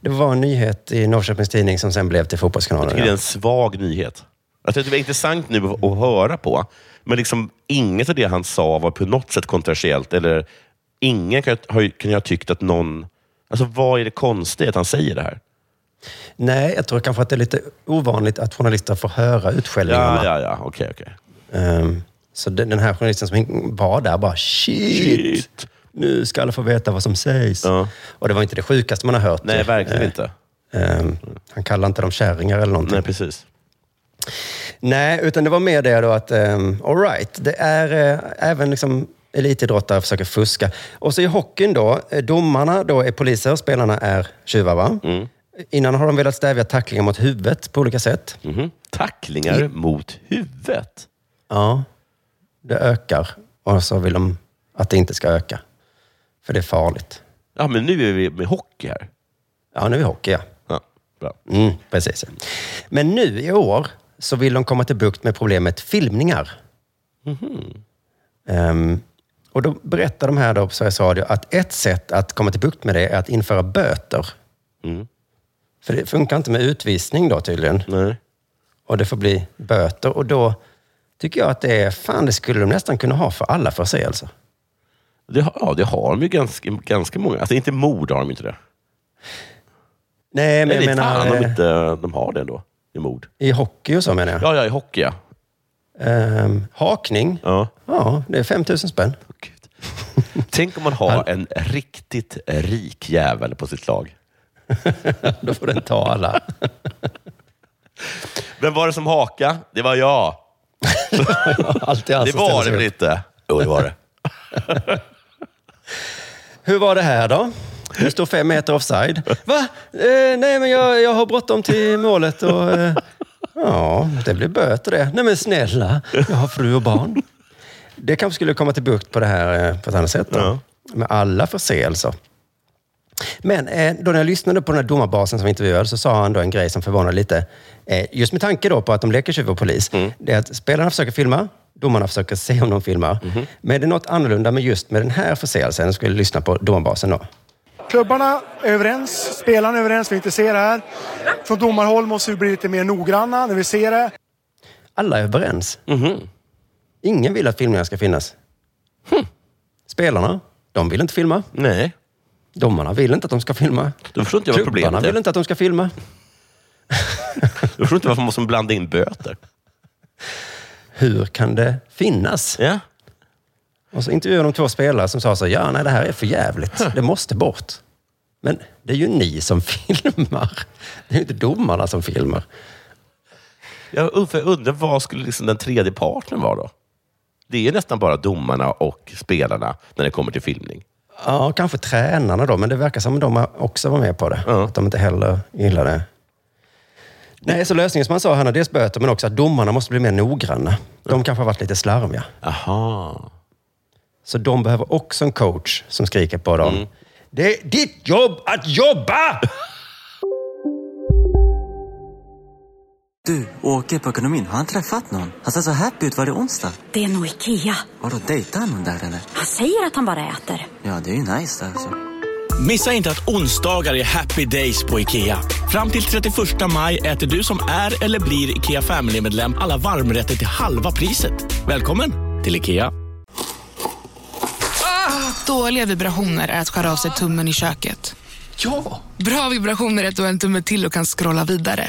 det var en nyhet i Norrköpings Tidning som sen blev till Jag Fotbollskanalen. tycker det är en svag nyhet. Jag tycker det var intressant nu att höra på. Men liksom, inget av det han sa var på något sätt kontroversiellt. Eller ingen kan, kan ju ha tyckt att någon... Alltså, vad är det konstiga att han säger det här? Nej, jag tror kanske att det är lite ovanligt att journalister får höra utskällningarna. Ja, ja, ja. Okej, okej. Ehm, så den, den här journalisten som var där bara shit, Shit. nu ska alla få veta vad som sägs. Ja. Och det var inte det sjukaste man har hört. Nej, verkligen Eh, inte. ehm, han kallar inte dem kärringar eller någonting. Nej, Nej, precis. utan det var mer det då att, um, all right, det är eh, även liksom elitidrottare försöker fuska. Och så i hockeyn då, eh, domarna då är poliser, spelarna är tjuvar va? Mm. Innan har de velat stävja tacklingar mot huvudet på olika sätt. Mhm. Tacklingar mot huvudet. Ja, det ökar. Och så vill de att det inte ska öka. För det är farligt. Ja, men nu är vi med hockey här. Ja, nu är vi hockey, ja. Ja, bra. Mm, precis. Men nu i år så vill de komma till bukt med problemet filmningar. Ehm, och då berättar de här då på Sveriges Radio att ett sätt att komma till bukt med det är att införa böter. Mm. För det funkar inte med utvisning då tydligen. Nej. Och det får bli böter. Och då tycker jag att det är, fan det skulle de nästan kunna ha för alla förseelser. Det har, ja, det har de ju ganska, ganska många. Alltså inte mord har de inte det. Nej, men Eller jag menar fan om eh, inte de har det då, i mord. i hockey och så menar jag. Ja, ja, i hockey ja. Ehm, hakning, ja. ja det är 5 000 spänn. Tänk om man har en riktigt rik jävel på sitt lag. Då får den ta alla. Vem var det som haka? Det var jag. Alltid han Det som var ställer det sig väl upp. inte? Jo, det var det. Hur var det här då? Du står fem meter offside. Va? Eh, nej, men jag, jag har bråttom till målet och... Eh, ja, det blir böter det. Nej, men snälla. Jag har fru och barn. Det kanske skulle komma till bukt på det här eh, på ett annat sätt. Då. Med alla förseelser. Men eh, då när jag lyssnade på den här domarbasen som var intervjuad så sa han då en grej som förvånade lite. Eh, just med tanke då på att de leker tjuv och polis. Det är att spelarna försöker filma, domarna försöker se om de filmar. Men det är något annorlunda med just med den här förseelsen. Jag skulle lyssna på domarbasen då. Klubbarna är överens, spelarna är överens, vi inte ser det här. Från domarhåll måste vi bli lite mer noggranna när vi ser det. Alla är överens. Ingen vill att filmningar ska finnas. Spelarna, de vill inte filma. Nej. Domarna vill inte att de ska filma. Då förstår inte jag vad problemet vill är. inte att de ska filma. Jag förstår inte varför man måste blanda in böter. Hur kan det finnas? Ja. Och så intervjuade de två spelare som sa så ja, nej det här är för jävligt. Det måste bort. Men det är ju ni som filmar. Det är ju inte domarna som filmar. Jag undrar, jag undrar vad skulle liksom den tredje parten vara då? Det är nästan bara domarna och spelarna när det kommer till filmning. Ja, kanske tränarna då, men det verkar som att de också var med på det. Att de inte heller gillar det. Nej, så lösningen som han sa, han har dels böter, men också att domarna måste bli mer noggranna. De kanske har varit lite slarviga. Aha. Så de behöver också en coach som skriker på dem. Det är ditt jobb att jobba! Du, Åke på ekonomin, har han träffat någon? Han ser så happy ut. Var det onsdag? Det är nog Ikea. Vadå, dejtar han någon där eller? Han säger att han bara äter. Ja, det är ju nice alltså. Missa inte att onsdagar är happy days på IKEA. Fram till 31 maj äter du som är eller blir IKEA Family-medlem alla varmrätter till halva priset. Välkommen till IKEA. Dåliga vibrationer är att skära av sig tummen i köket. Ja! Bra vibrationer är att du har en tumme till och kan scrolla vidare.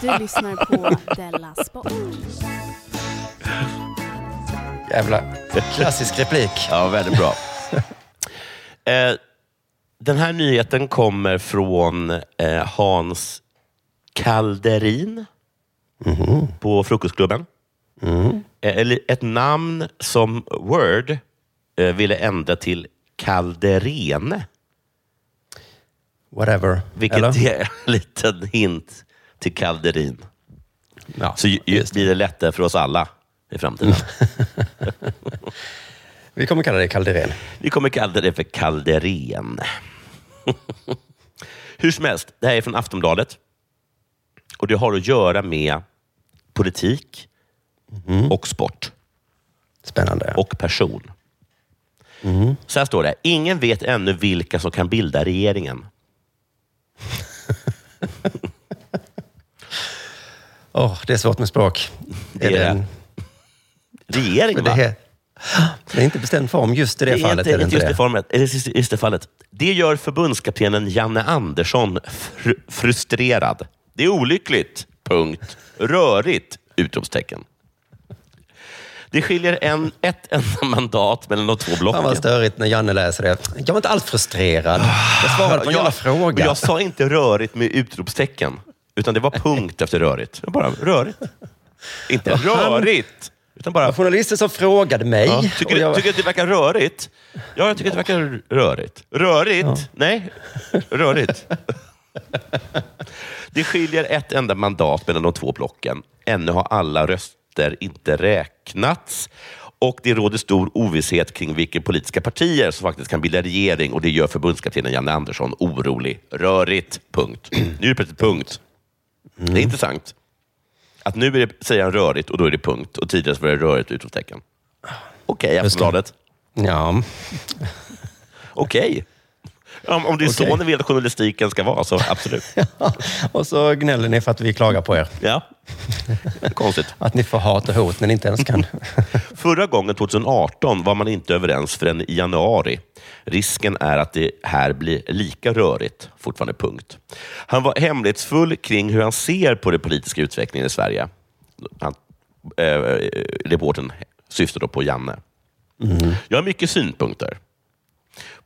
Du lyssnar på Della Sport. Jävla klassisk replik. Ja, väldigt bra. eh, den här nyheten kommer från eh, Hans Kalderin på Frukostklubben. Eh, eller ett namn som Word eh, ville ändra till Kalderene. Whatever. Vilket Eller? är en liten hint till Kalderin. Ja, Så ju, blir det lättare för oss alla i framtiden. Vi kommer kalla det Kalderen. Vi kommer kalla det för Kalderen. Hur som helst, det här är från Aftonbladet. Och det har att göra med politik och sport. Spännande. Och person. Så här står det. Ingen vet ännu vilka som kan bilda regeringen. Åh, det är svårt med språk. Det är det. en- Regering, va? det, är, det är inte bestämd form just i det, Det är fallet. inte, är det inte just, det formet, just, just det fallet. Det gör förbundskaptenen Janne Andersson fr frustrerad. Det är olyckligt. Punkt. Rörigt! Utropstecken. Det skiljer en, ett enda mandat mellan de två blocken. Fan vad störigt när Janne läser det. Jag var inte alls frustrerad. Jag svarade på en jävla fråga. jag sa inte rörigt med utropstecken, utan det var punkt efter rörigt. Bara rörigt. Inte rörigt, utan bara... Journalisten som frågade mig. Ja, tycker, jag- du, tycker du att det verkar rörigt? Ja, jag tycker att det verkar rörigt. Rörigt? Nej, rörigt. Det skiljer ett enda mandat mellan de två blocken. Ännu har alla röster inte räknats och det råder stor ovisshet kring vilka politiska partier som faktiskt kan bilda regering och det gör förbundskaptenen Janne Andersson orolig. Rörigt. Punkt. Nu är det punkt. Det är intressant. Att nu är det, säger han rörigt och då är det punkt och tidigare så var det rörigt utropstecken. Okej, Aftonbladet. Ja. Okej. Om, om det är så Okej. ni vill att journalistiken ska vara, så absolut. Och så gnäller ni för att vi klagar på er. Ja. Konstigt. Att ni får hat och hot när ni inte ens kan. Förra gången, 2018, var man inte överens förrän i januari. Risken är att det här blir lika rörigt. Fortfarande punkt. Han var hemlighetsfull kring hur han ser på den politiska utvecklingen i Sverige. Han, eh, reporten syftar då på Janne. Jag har mycket synpunkter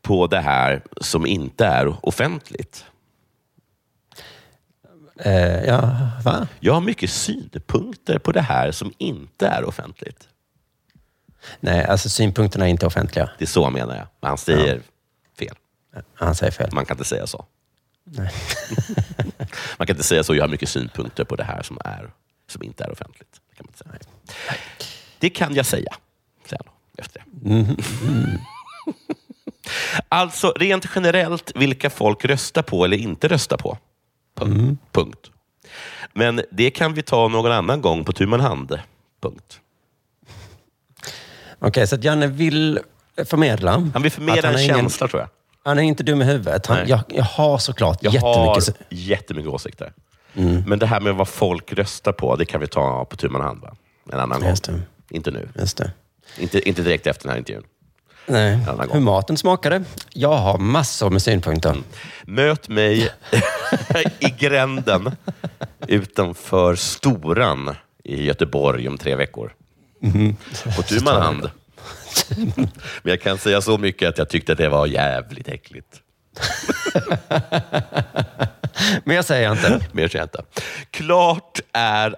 på det här som inte är offentligt. Eh, ja, va? Jag har mycket synpunkter på det här som inte är offentligt. Nej, alltså synpunkterna är inte offentliga. Det är så menar jag. Men han säger fel. Han säger fel. Man kan inte säga så. Nej. man kan inte säga så. Jag har mycket synpunkter på det här som, är, som inte är offentligt. Det kan, man inte säga. Det kan jag säga. Sen efter det. Mm. Alltså, rent generellt, vilka folk röstar på eller inte röstar på. Punkt. Punkt. Men det kan vi ta någon annan gång på tu man hand. Punkt. Okej, så att Janne vill förmedla. Han vill förmedla han en är ingen- känsla, tror jag. Han är inte dum i huvudet. Han, Nej. jag, jag har såklart Jag jättemycket... har jättemycket åsikter. Men det här med vad folk röstar på, det kan vi ta på tu man hand. Va? En annan Just gång. Inte nu. Just det. Inte, inte direkt efter den här intervjun. Nej. En annan gång. Hur maten smakade? Jag har massor med synpunkter. Möt mig i gränden utanför Storan i Göteborg om tre veckor. Mhm. På tu man hand. Men jag kan säga så mycket att jag tyckte att det var jävligt äckligt. Mer säger jag inte. Mer säger jag inte. Klart är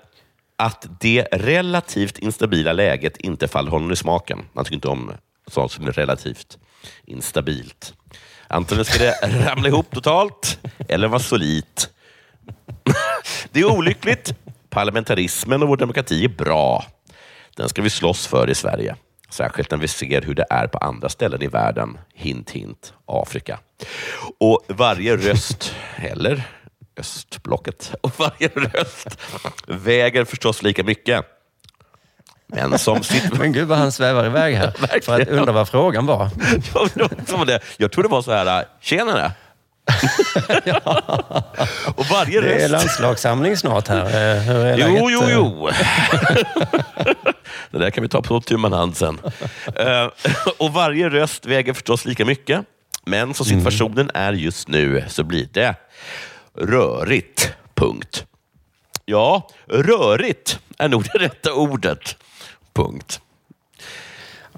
att det relativt instabila läget inte faller honom i smaken. Han tycker inte om sånt som är relativt instabilt. Antingen ska det ramla ihop totalt eller vara solitt. Det är olyckligt. Parlamentarismen och vår demokrati är bra. Den ska vi slåss för i Sverige. Särskilt när vi ser hur det är på andra ställen i världen. Hint, hint, Afrika. Och varje röst, eller östblocket, och varje röst väger förstås lika mycket. Men som sitt... Men gud vad han svävar iväg här. för att undra vad frågan var. Jag, det- jag tror det var så här, tjenare. och varje Det är röst... landslagssamling snart här. Eh, Hur är läget? Jo, jo, jo. det där kan vi ta på tu hand sen. Eh, och varje röst väger förstås lika mycket. Men som situationen är just nu så blir det rörigt. Punkt. Ja, rörigt är nog det rätta ordet. Punkt.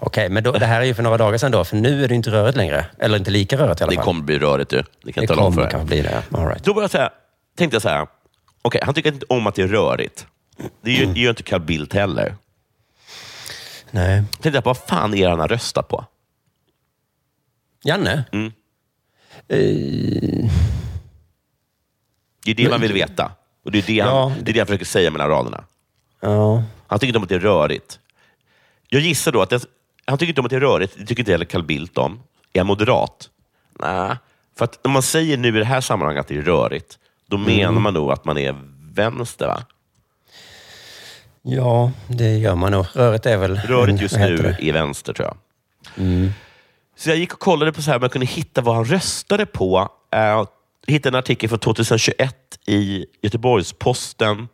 Okej, men då, det här är ju för några dagar sedan då, för nu är det inte rörigt längre. Eller inte lika rörigt i alla Det fall. kommer bli rörigt du. Det kan Det jag tala om för kommer dig. kanske bli det. All right. Då började jag säga, tänkte jag så här, okej, han tycker inte om att det är rörigt. Det gör, det gör inte Carl Bildt heller. Nej. Tänkte jag, vad fan är det han har röstat på? Janne? Mm. Eh, Det är det man vill veta. Och det är det, han, Ja. det är det jag försöker säga mellan raderna. ja. Han tycker inte om att det är rörigt. Jag gissar då att det, han tycker inte om att det är rörigt. Det tycker inte heller Carl Bildt om. Är han moderat? Nej. För att när man säger nu i det här sammanhanget att det är rörigt, då Mm. menar man nog att man är vänster, va? ja, det gör man nog. Rörigt är väl... Rörigt just nu det? är vänster, tror jag. Mm. Så jag gick och kollade på så här, om jag kunde hitta vad han röstade på. Jag hittade en artikel från 2021 i Göteborgs-Posten.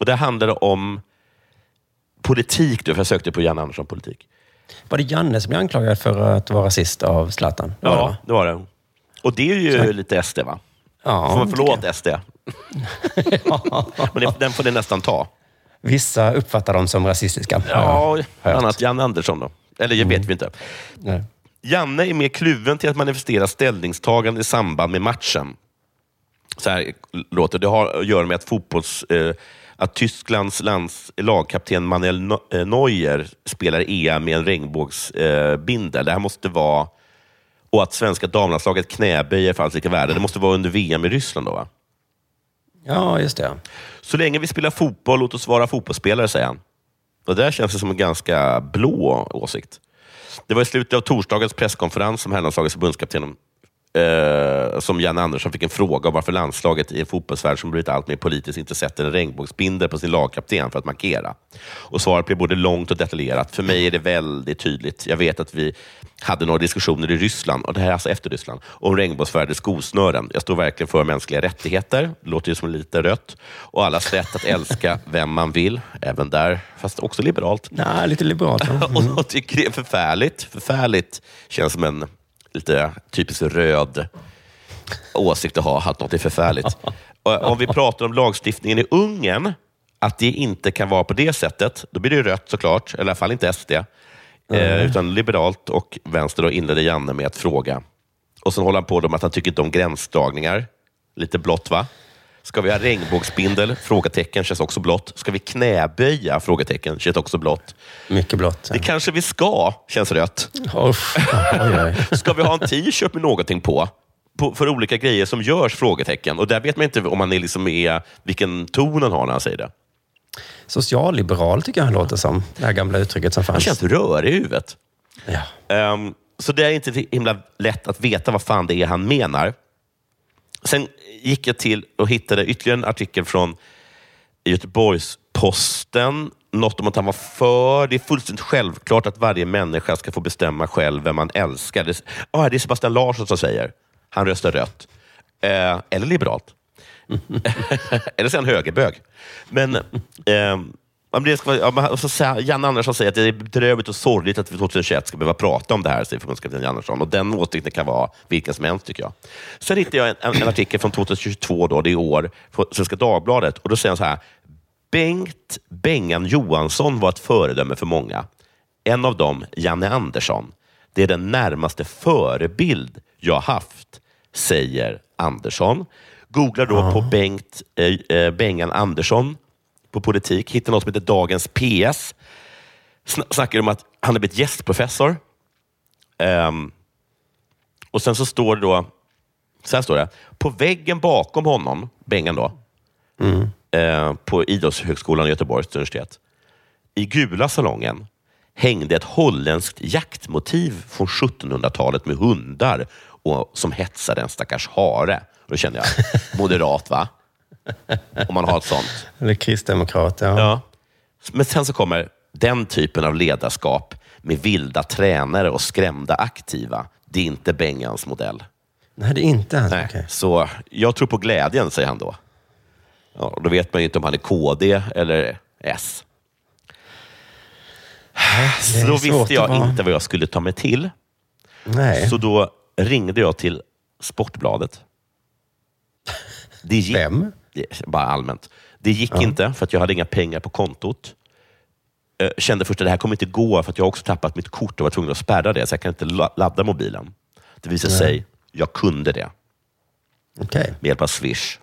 Och det handlade om politik, då, för jag sökte på Janne Andersson politik. Var det Janne som blev anklagad för att vara rasist av Zlatan? Det det, Ja, va? det var det. Och det är ju Så- lite SD, va? Ja, får man förlåt SD? Men det- den får ni nästan ta. Vissa uppfattar dem som rasistiska. Ja, hört. annat Janne Andersson då. Eller jag vet vi inte. Nej. Janne är mer kluven till att manifestera ställningstagande i samband med matchen. Så här låter det. har att göra med att fotbolls... Eh, att Tysklands lands, lagkapten Manuel eh, Neuer spelar EM med en regnbågsbindel. Eh, det här måste vara... Och att svenska damlandslaget knäböjer för allt lika värde. Det måste vara under VM i Ryssland då, va? Ja, just det. Så länge vi spelar fotboll, låt oss vara fotbollsspelare, säger han. Och det där känns det som en ganska blå åsikt. Det var i slutet av torsdagens presskonferens som herrlandslagets förbundskapten eh, som Janne Andersson fick en fråga om varför landslaget i en fotbollsvärld som blivit allt mer politiskt inte sätter en regnbågsbindel på sin lagkapten för att markera. Och svaret blev både långt och detaljerat. För mig är det väldigt tydligt. Jag vet att vi hade några diskussioner i Ryssland, och det här är alltså efter Ryssland, om regnbågsfärgade skosnören. Jag står verkligen för mänskliga rättigheter. Det låter ju som lite rött. Och allas rätt att älska vem man vill. Även där, fast också liberalt. Nej, lite liberalt. va? Mm. Och tycker det är förfärligt. Förfärligt känns som en lite typiskt röd åsikt att ha, att något är förfärligt. Om vi pratar om lagstiftningen i Ungern, att det inte kan vara på det sättet, då blir det rött såklart, eller i alla fall inte SD. Eh, utan liberalt och vänster då inledde Janne med att fråga. Och sen håller han på med att han tycker inte om gränsdragningar. Lite blått va? Ska vi ha regnbågsbindel? Frågetecken känns också blått. Ska vi knäböja? Frågetecken känns också blått. Mycket blått. Det kanske vi ska, känns rött. Uff. Oj, oj. Ska vi ha en t-shirt med någonting på? på? För olika grejer som görs? Frågetecken. Och där vet man inte om man är liksom är, vilken ton han har när han säger det. Socialliberal tycker jag han låter som. Det här gamla uttrycket som Han fanns. känns rörig i huvudet. Ja. Ehm, så det är inte himla lätt att veta vad fan det är han menar. Sen gick jag till och hittade ytterligare en artikel från Göteborgs-Posten. Något om att han var för. Det är fullständigt självklart att varje människa ska få bestämma själv vem man älskar. Det, ah, det är Sebastian Larsson som säger. Han röstar rött. Eh, eller liberalt. eller så är han högerbög. Men, eh, man blir, ska, ja, man- och så säger, Jan Andersson säger att det är bedrövligt och sorgligt att vi 2021 ska behöva prata om det här, säger förbundskapten Andersson. Och den åsikten kan vara vilken som helst, tycker jag. Sen hittade jag en, en, en artikel från 2022, då, det är år, på Svenska Dagbladet. Och Då säger han så här. Bengt Bengan Johansson var ett föredöme för många. En av dem, Janne Andersson. Det är den närmaste förebild jag haft, säger Andersson. Googlar då på Bengt eh, eh, Bengan Andersson på politik. Hittar något som heter Dagens PS. Sn- snackar om att han har blivit gästprofessor. Ehm, och sen så står det då, så här står det. På väggen bakom honom, Bengan då, eh, på Idrottshögskolan i Göteborgs universitet. I gula salongen hängde ett holländskt jaktmotiv från 1700-talet med hundar och, som hetsade en stackars hare. Då kände jag, moderat va? Om man har ett sånt. Eller kristdemokrat, ja. Ja. Men sen så kommer den typen av ledarskap med vilda tränare och skrämda aktiva. Det är inte Bengans modell. Nej, det är inte han. Nej. Så jag tror på glädjen, säger han då. Ja, och då vet man ju inte om han är KD eller S. Så då visste jag inte vad jag skulle ta mig till. Nej. Så då ringde jag till Sportbladet. Det gick, Vem? Bara allmänt. Det gick Ja. inte för att jag hade inga pengar på kontot. Eh, Kände först att det här kommer inte gå för att jag också tappat mitt kort och var tvungen att spärra det, så jag kan inte la- ladda mobilen. Det visade Nej. sig, jag kunde det. Okej. Med hjälp av Swish.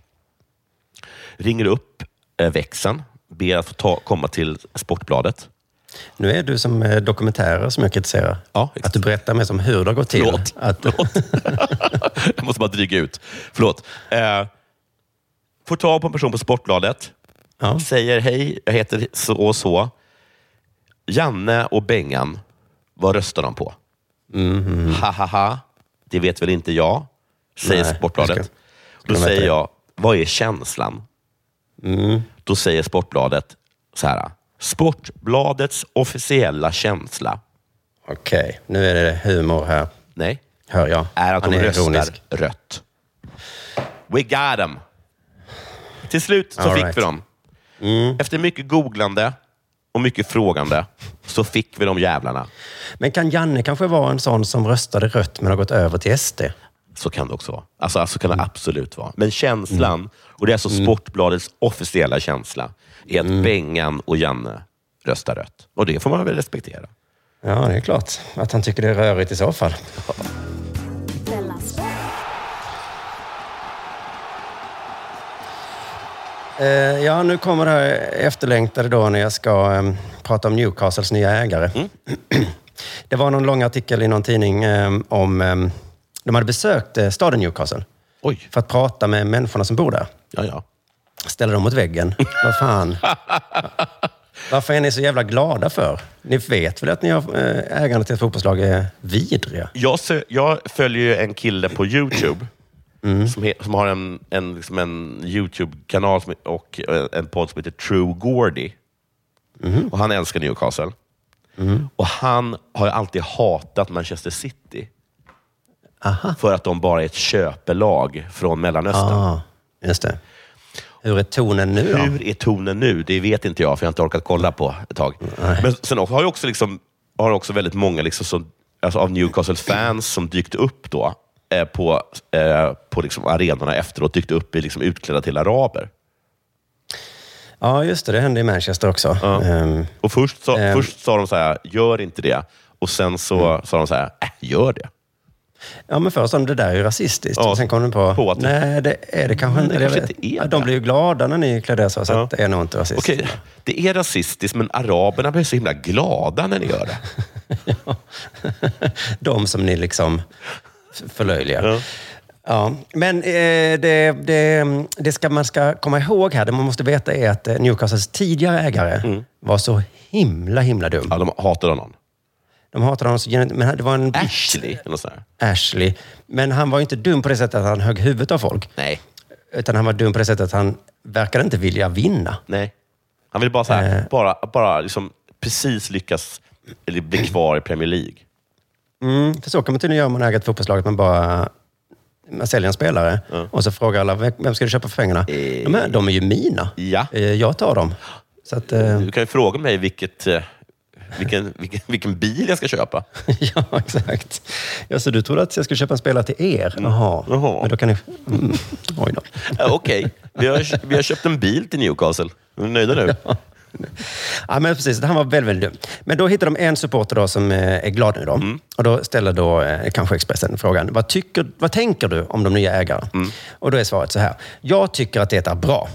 Ringer upp eh, växeln, ber att få ta, komma till Sportbladet. Nu är du som eh, dokumentärer som jag kritiserar. Ja, att du berättar mer om hur det har gått till. Förlåt. Att, Jag måste bara dryga ut. Förlåt. Eh, får tag på en person på Sportbladet. Säger hej, jag heter så och så. Janne och Bengan, vad röstar de på? Mhm. Ha, ha, ha. Det vet väl inte jag, säger Nej, Sportbladet. jag ska- Då de veta säger det. jag, vad är känslan? Mm. Då säger Sportbladet så här. Sportbladets officiella känsla. Okej, nu är det humor här. Nej. Hör jag. är att Han de är röstar ironisk. rött. We got them. Till slut så All fick right. vi dem. Mm. Efter mycket googlande och mycket frågande så fick vi de jävlarna. Men kan Janne kanske vara en sån som röstade rött men har gått över till SD? Så kan det också vara. Alltså, alltså kan det Mm. absolut vara. Men känslan, och det är alltså Sportbladets officiella känsla, är att Mm. Bengan och Janne röstar rött. Och det får man väl respektera. Ja, det är klart att han tycker det är rörigt i så fall. Ja, nu kommer det här efterlängtade då när jag ska eh, prata om Newcastles nya ägare. Mm. det var någon lång artikel i någon tidning eh, om... Eh, de hade besökt eh, staden Newcastle Oj. för att prata med människorna som bor där. Ja, ja. Ställer dem mot väggen. Vad fan? Varför är ni så jävla glada för? Ni vet väl att ni har eh, ägarna till ett fotbollslag är vidriga? Jag, sö- jag följer ju en kille på YouTube Mm. som, he- som har en, en, liksom en YouTube-kanal och eh, en podd som heter True Gordy. Mhm. Och Han älskar Newcastle. Och Han har ju alltid hatat Manchester City. För att de bara är ett köpelag från Mellanöstern. Ah, just det. Hur är tonen nu då? Hur är tonen nu? Det vet inte jag, för jag har inte orkat kolla på ett tag. Men sen har ju också, liksom, har också väldigt många liksom som, alltså av Newcastle-fans som dykt upp då, på, eh, på liksom arenorna efteråt, dykt upp i liksom utklädda till araber. Ja, just det. Det hände i Manchester också. Ehm, Och först, sa- Ehm. först sa de så här, gör inte det. Och sen så sa de så här, äh, gör det. Ja, men först sa de det där är ju rasistiskt. Ja, och sen kom de på, på att- nej, det är det kanske det inte. inte är ja, det. de blir ju glada när ni klär det så, så Ja. att det är nog inte rasistiskt. Okej, det är rasistiskt, men araberna blir så himla glada när ni gör det. De som ni liksom förlöjligar. Ja. men eh, det, det, det ska man ska komma ihåg här, det man måste veta är att eh, Newcastles tidigare ägare var så himla, himla dum. Ja, de hatade honom. De hatade honom så men det var en Ashley, eller sånt där. Ashley. Men han var ju inte dum på det sättet att han högg huvudet av folk. Nej. Utan han var dum på det sättet att han verkade inte vilja vinna. Nej. Han vill bara, så här, Eh. bara, bara liksom precis lyckas eller bli kvar i Premier League. Mm, för så kan man tydligen göra om man äger ett fotbollslag. Att man bara man säljer en spelare och så frågar alla, "Vem- ska du köpa för pengarna? De, här, de är ju mina. Ja. Eh, Jag tar dem. Så att, eh, Du kan ju fråga mig vilket, vilken, vilken, vilken bil jag ska köpa. ja, exakt. Ja, så du trodde att jag skulle köpa en spelare till er? Jaha. Men då kan ni... Mm. Oj då. Ja, Okej, vi, har, vi har köpt en bil till Newcastle. Är ni nöjda nu? Ja, men precis. Han var väldigt, väldigt dum. Men då hittade de en supporter då som eh, är glad nu. Då. Och då ställer då eh, kanske Expressen frågan, vad, tycker, vad tänker du om de nya ägarna? Och då är svaret så här. Jag tycker att det är bra.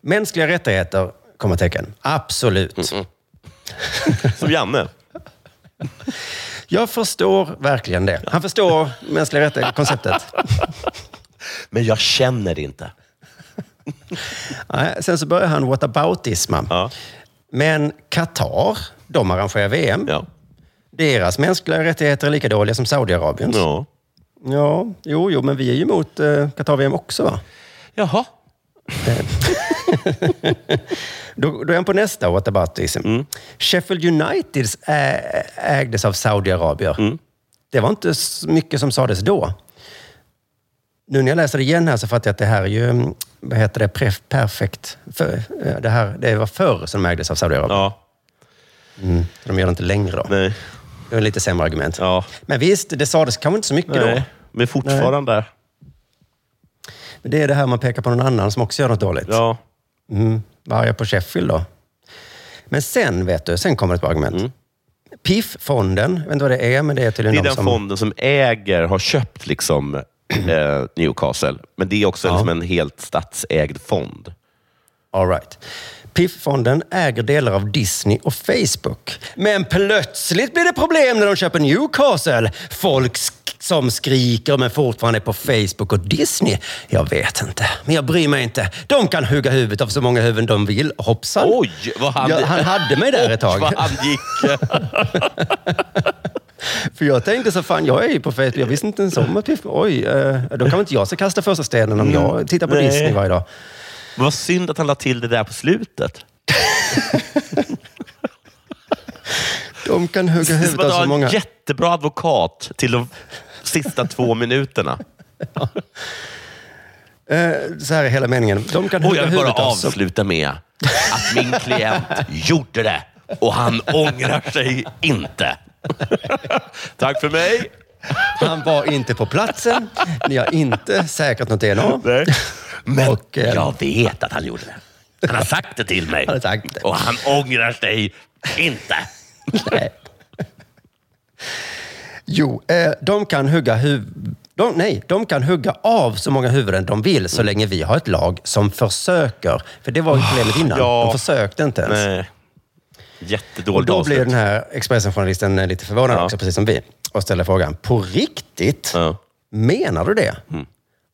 Mänskliga rättigheter, kommatecken. Absolut. Som Janne. Jag förstår verkligen det. Han förstår mänskliga rättigheter-konceptet. Men jag känner det inte. Sen så börjar han whataboutisma. Men Qatar, de arrangerar VM. Deras mänskliga rättigheter är lika dåliga som Saudiarabiens. Ja. Ja, jo, jo, men vi är ju emot eh, Qatar-VM också va? Jaha. då, då är han på nästa whataboutism. Sheffield Uniteds ä- ägdes av Saudiarabier. Det var inte så mycket som sades då. Nu när jag läser det igen här så fattar jag att det här är ju, mm, vad heter det, pref, perfekt. För, eh, det, här, det var förr som de ägdes av Saudiarabien. Ja. Mm, de gör det inte längre då. Nej. Det är lite sämre argument. Ja. Men visst, det sades kanske inte så mycket då. Nej. Men fortfarande. Men det är det här man pekar på någon annan som också gör något dåligt. Ja. Mm, varje på Sheffield då. Men sen, vet du, sen kommer ett bra argument. PIF-fonden, jag vet inte vad det är, men det är Det tydligen är de den som... fonden som äger, har köpt liksom, eh, Newcastle. Men det är också liksom en helt statsägd fond. All right. PIF-fonden äger delar av Disney och Facebook. Men plötsligt blir det problem när de köper Newcastle. Folk sk- som skriker men fortfarande är på Facebook och Disney. Jag vet inte, men jag bryr mig inte. De kan hugga huvudet av så många huvuden de vill. Hoppsan. Oj, vad han... Ja, han hade mig där ett tag. Vad han gick. För jag tänkte så, fan jag är ju på Facebook. Jag visste inte ens om att PIF... Oj, eh, då kan inte jag så kasta första stenen om jag tittar på Nej. Disney varje dag. Vad synd att han la till det där på slutet. De kan hugga huvudet av så en många... jättebra advokat till de sista två minuterna. Eh, Så här är hela meningen. De kan Och hugga jag vill bara huvudet av så... avsluta med att min klient gjorde det och han ångrar sig inte. Tack för mig. Han var inte på platsen. Ni har inte säkrat något DNA. Nej. Men Och, eh, jag vet att han gjorde det. Han har sagt det till mig. Han har sagt det. Och han ångrar sig inte. Nej. Jo, eh, de kan hugga huv... De, nej, de kan hugga av så många huvuden de vill så länge vi har ett lag som försöker. För det var ju problemet innan. Ja. De försökte inte ens. Nej. Och Jättedåligt då avslut. blir den här Expressen-journalisten eh, lite förvånad Ja. också, precis som vi. Och ställer frågan, på riktigt? Ja. Mm. Menar du det?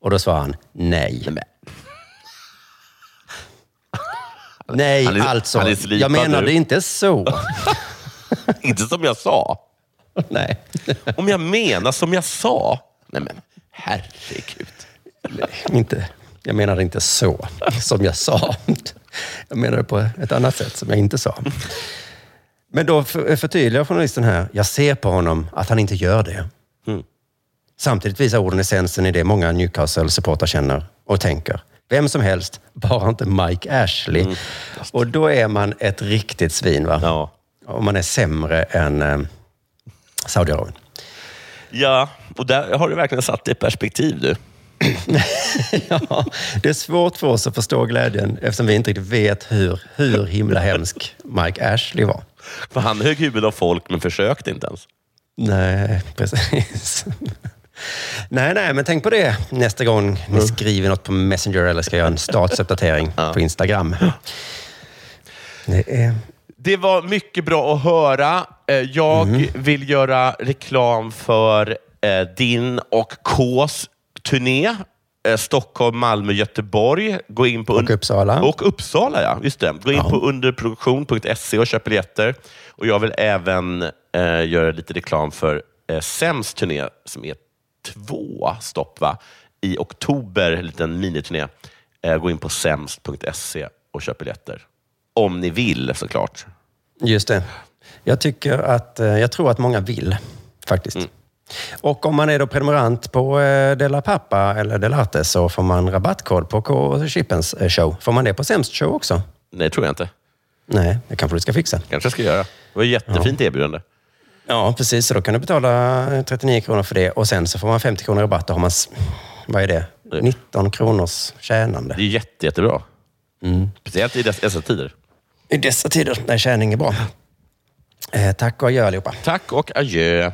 Och då svarar han, nej. Nej, Han är- alltså. han jag menade nu. inte så. Inte som jag sa. nej. Om jag menar som jag sa. Nej men, herregud. inte, jag menade inte så, som jag sa. Jag menade på ett annat sätt som jag inte sa. Men då för- förtydligar journalisten här, jag ser på honom att han inte gör det. Mm. Samtidigt visar orden essensen i det många Newcastle-supportrar känner och tänker. Vem som helst, bara inte Mike Ashley. och då är man ett riktigt svin, va? Ja. Och man är sämre än eh, Saudiarabien. Ja, och där har du verkligen satt det i perspektiv du. ja, det är svårt för oss att förstå glädjen eftersom vi inte riktigt vet hur, hur himla hemsk Mike Ashley var. För han högg huvudet av folk men försökte inte ens. Nej, precis. Nej, nej, men tänk på det nästa gång ni skriver något på Messenger eller ska göra en statusuppdatering på Instagram. Det är... Det var mycket bra att höra. Eh, Jag Mm. vill göra reklam för eh, din och Ks turné. Eh, Stockholm, Malmö, Göteborg. Gå in på Och Uppsala. Och Uppsala, ja. Just det. Gå in på underproduktion.se och köp biljetter. Och jag vill även eh, göra lite reklam för eh, Sems turné, som är två stopp va? i oktober. En liten miniturné. Eh, gå in på sems.se och köp biljetter. Om ni vill såklart. Just det. Jag tycker att, eh, jag tror att många vill faktiskt. Mm. Och om man är då prenumerant på eh, Dela Pappa eller Delarte så får man rabattkod på K Chippens eh, show. Får man det på Sämst show också? Nej, tror jag inte. Nej, det kanske du ska fixa. kanske jag ska göra. Det var ett jättefint erbjudande. Ja, precis. Så då kan du betala eh, 39 kronor för det och sen så får man 50 kronor rabatt. Då har man, vad är det? 19 kronors tjänande. Det är jätte, jättebra. Mm. Speciellt i dessa, dessa tider. I dessa tider när tjäning är bra. Eh, tack och adjö allihopa. Tack och adjö.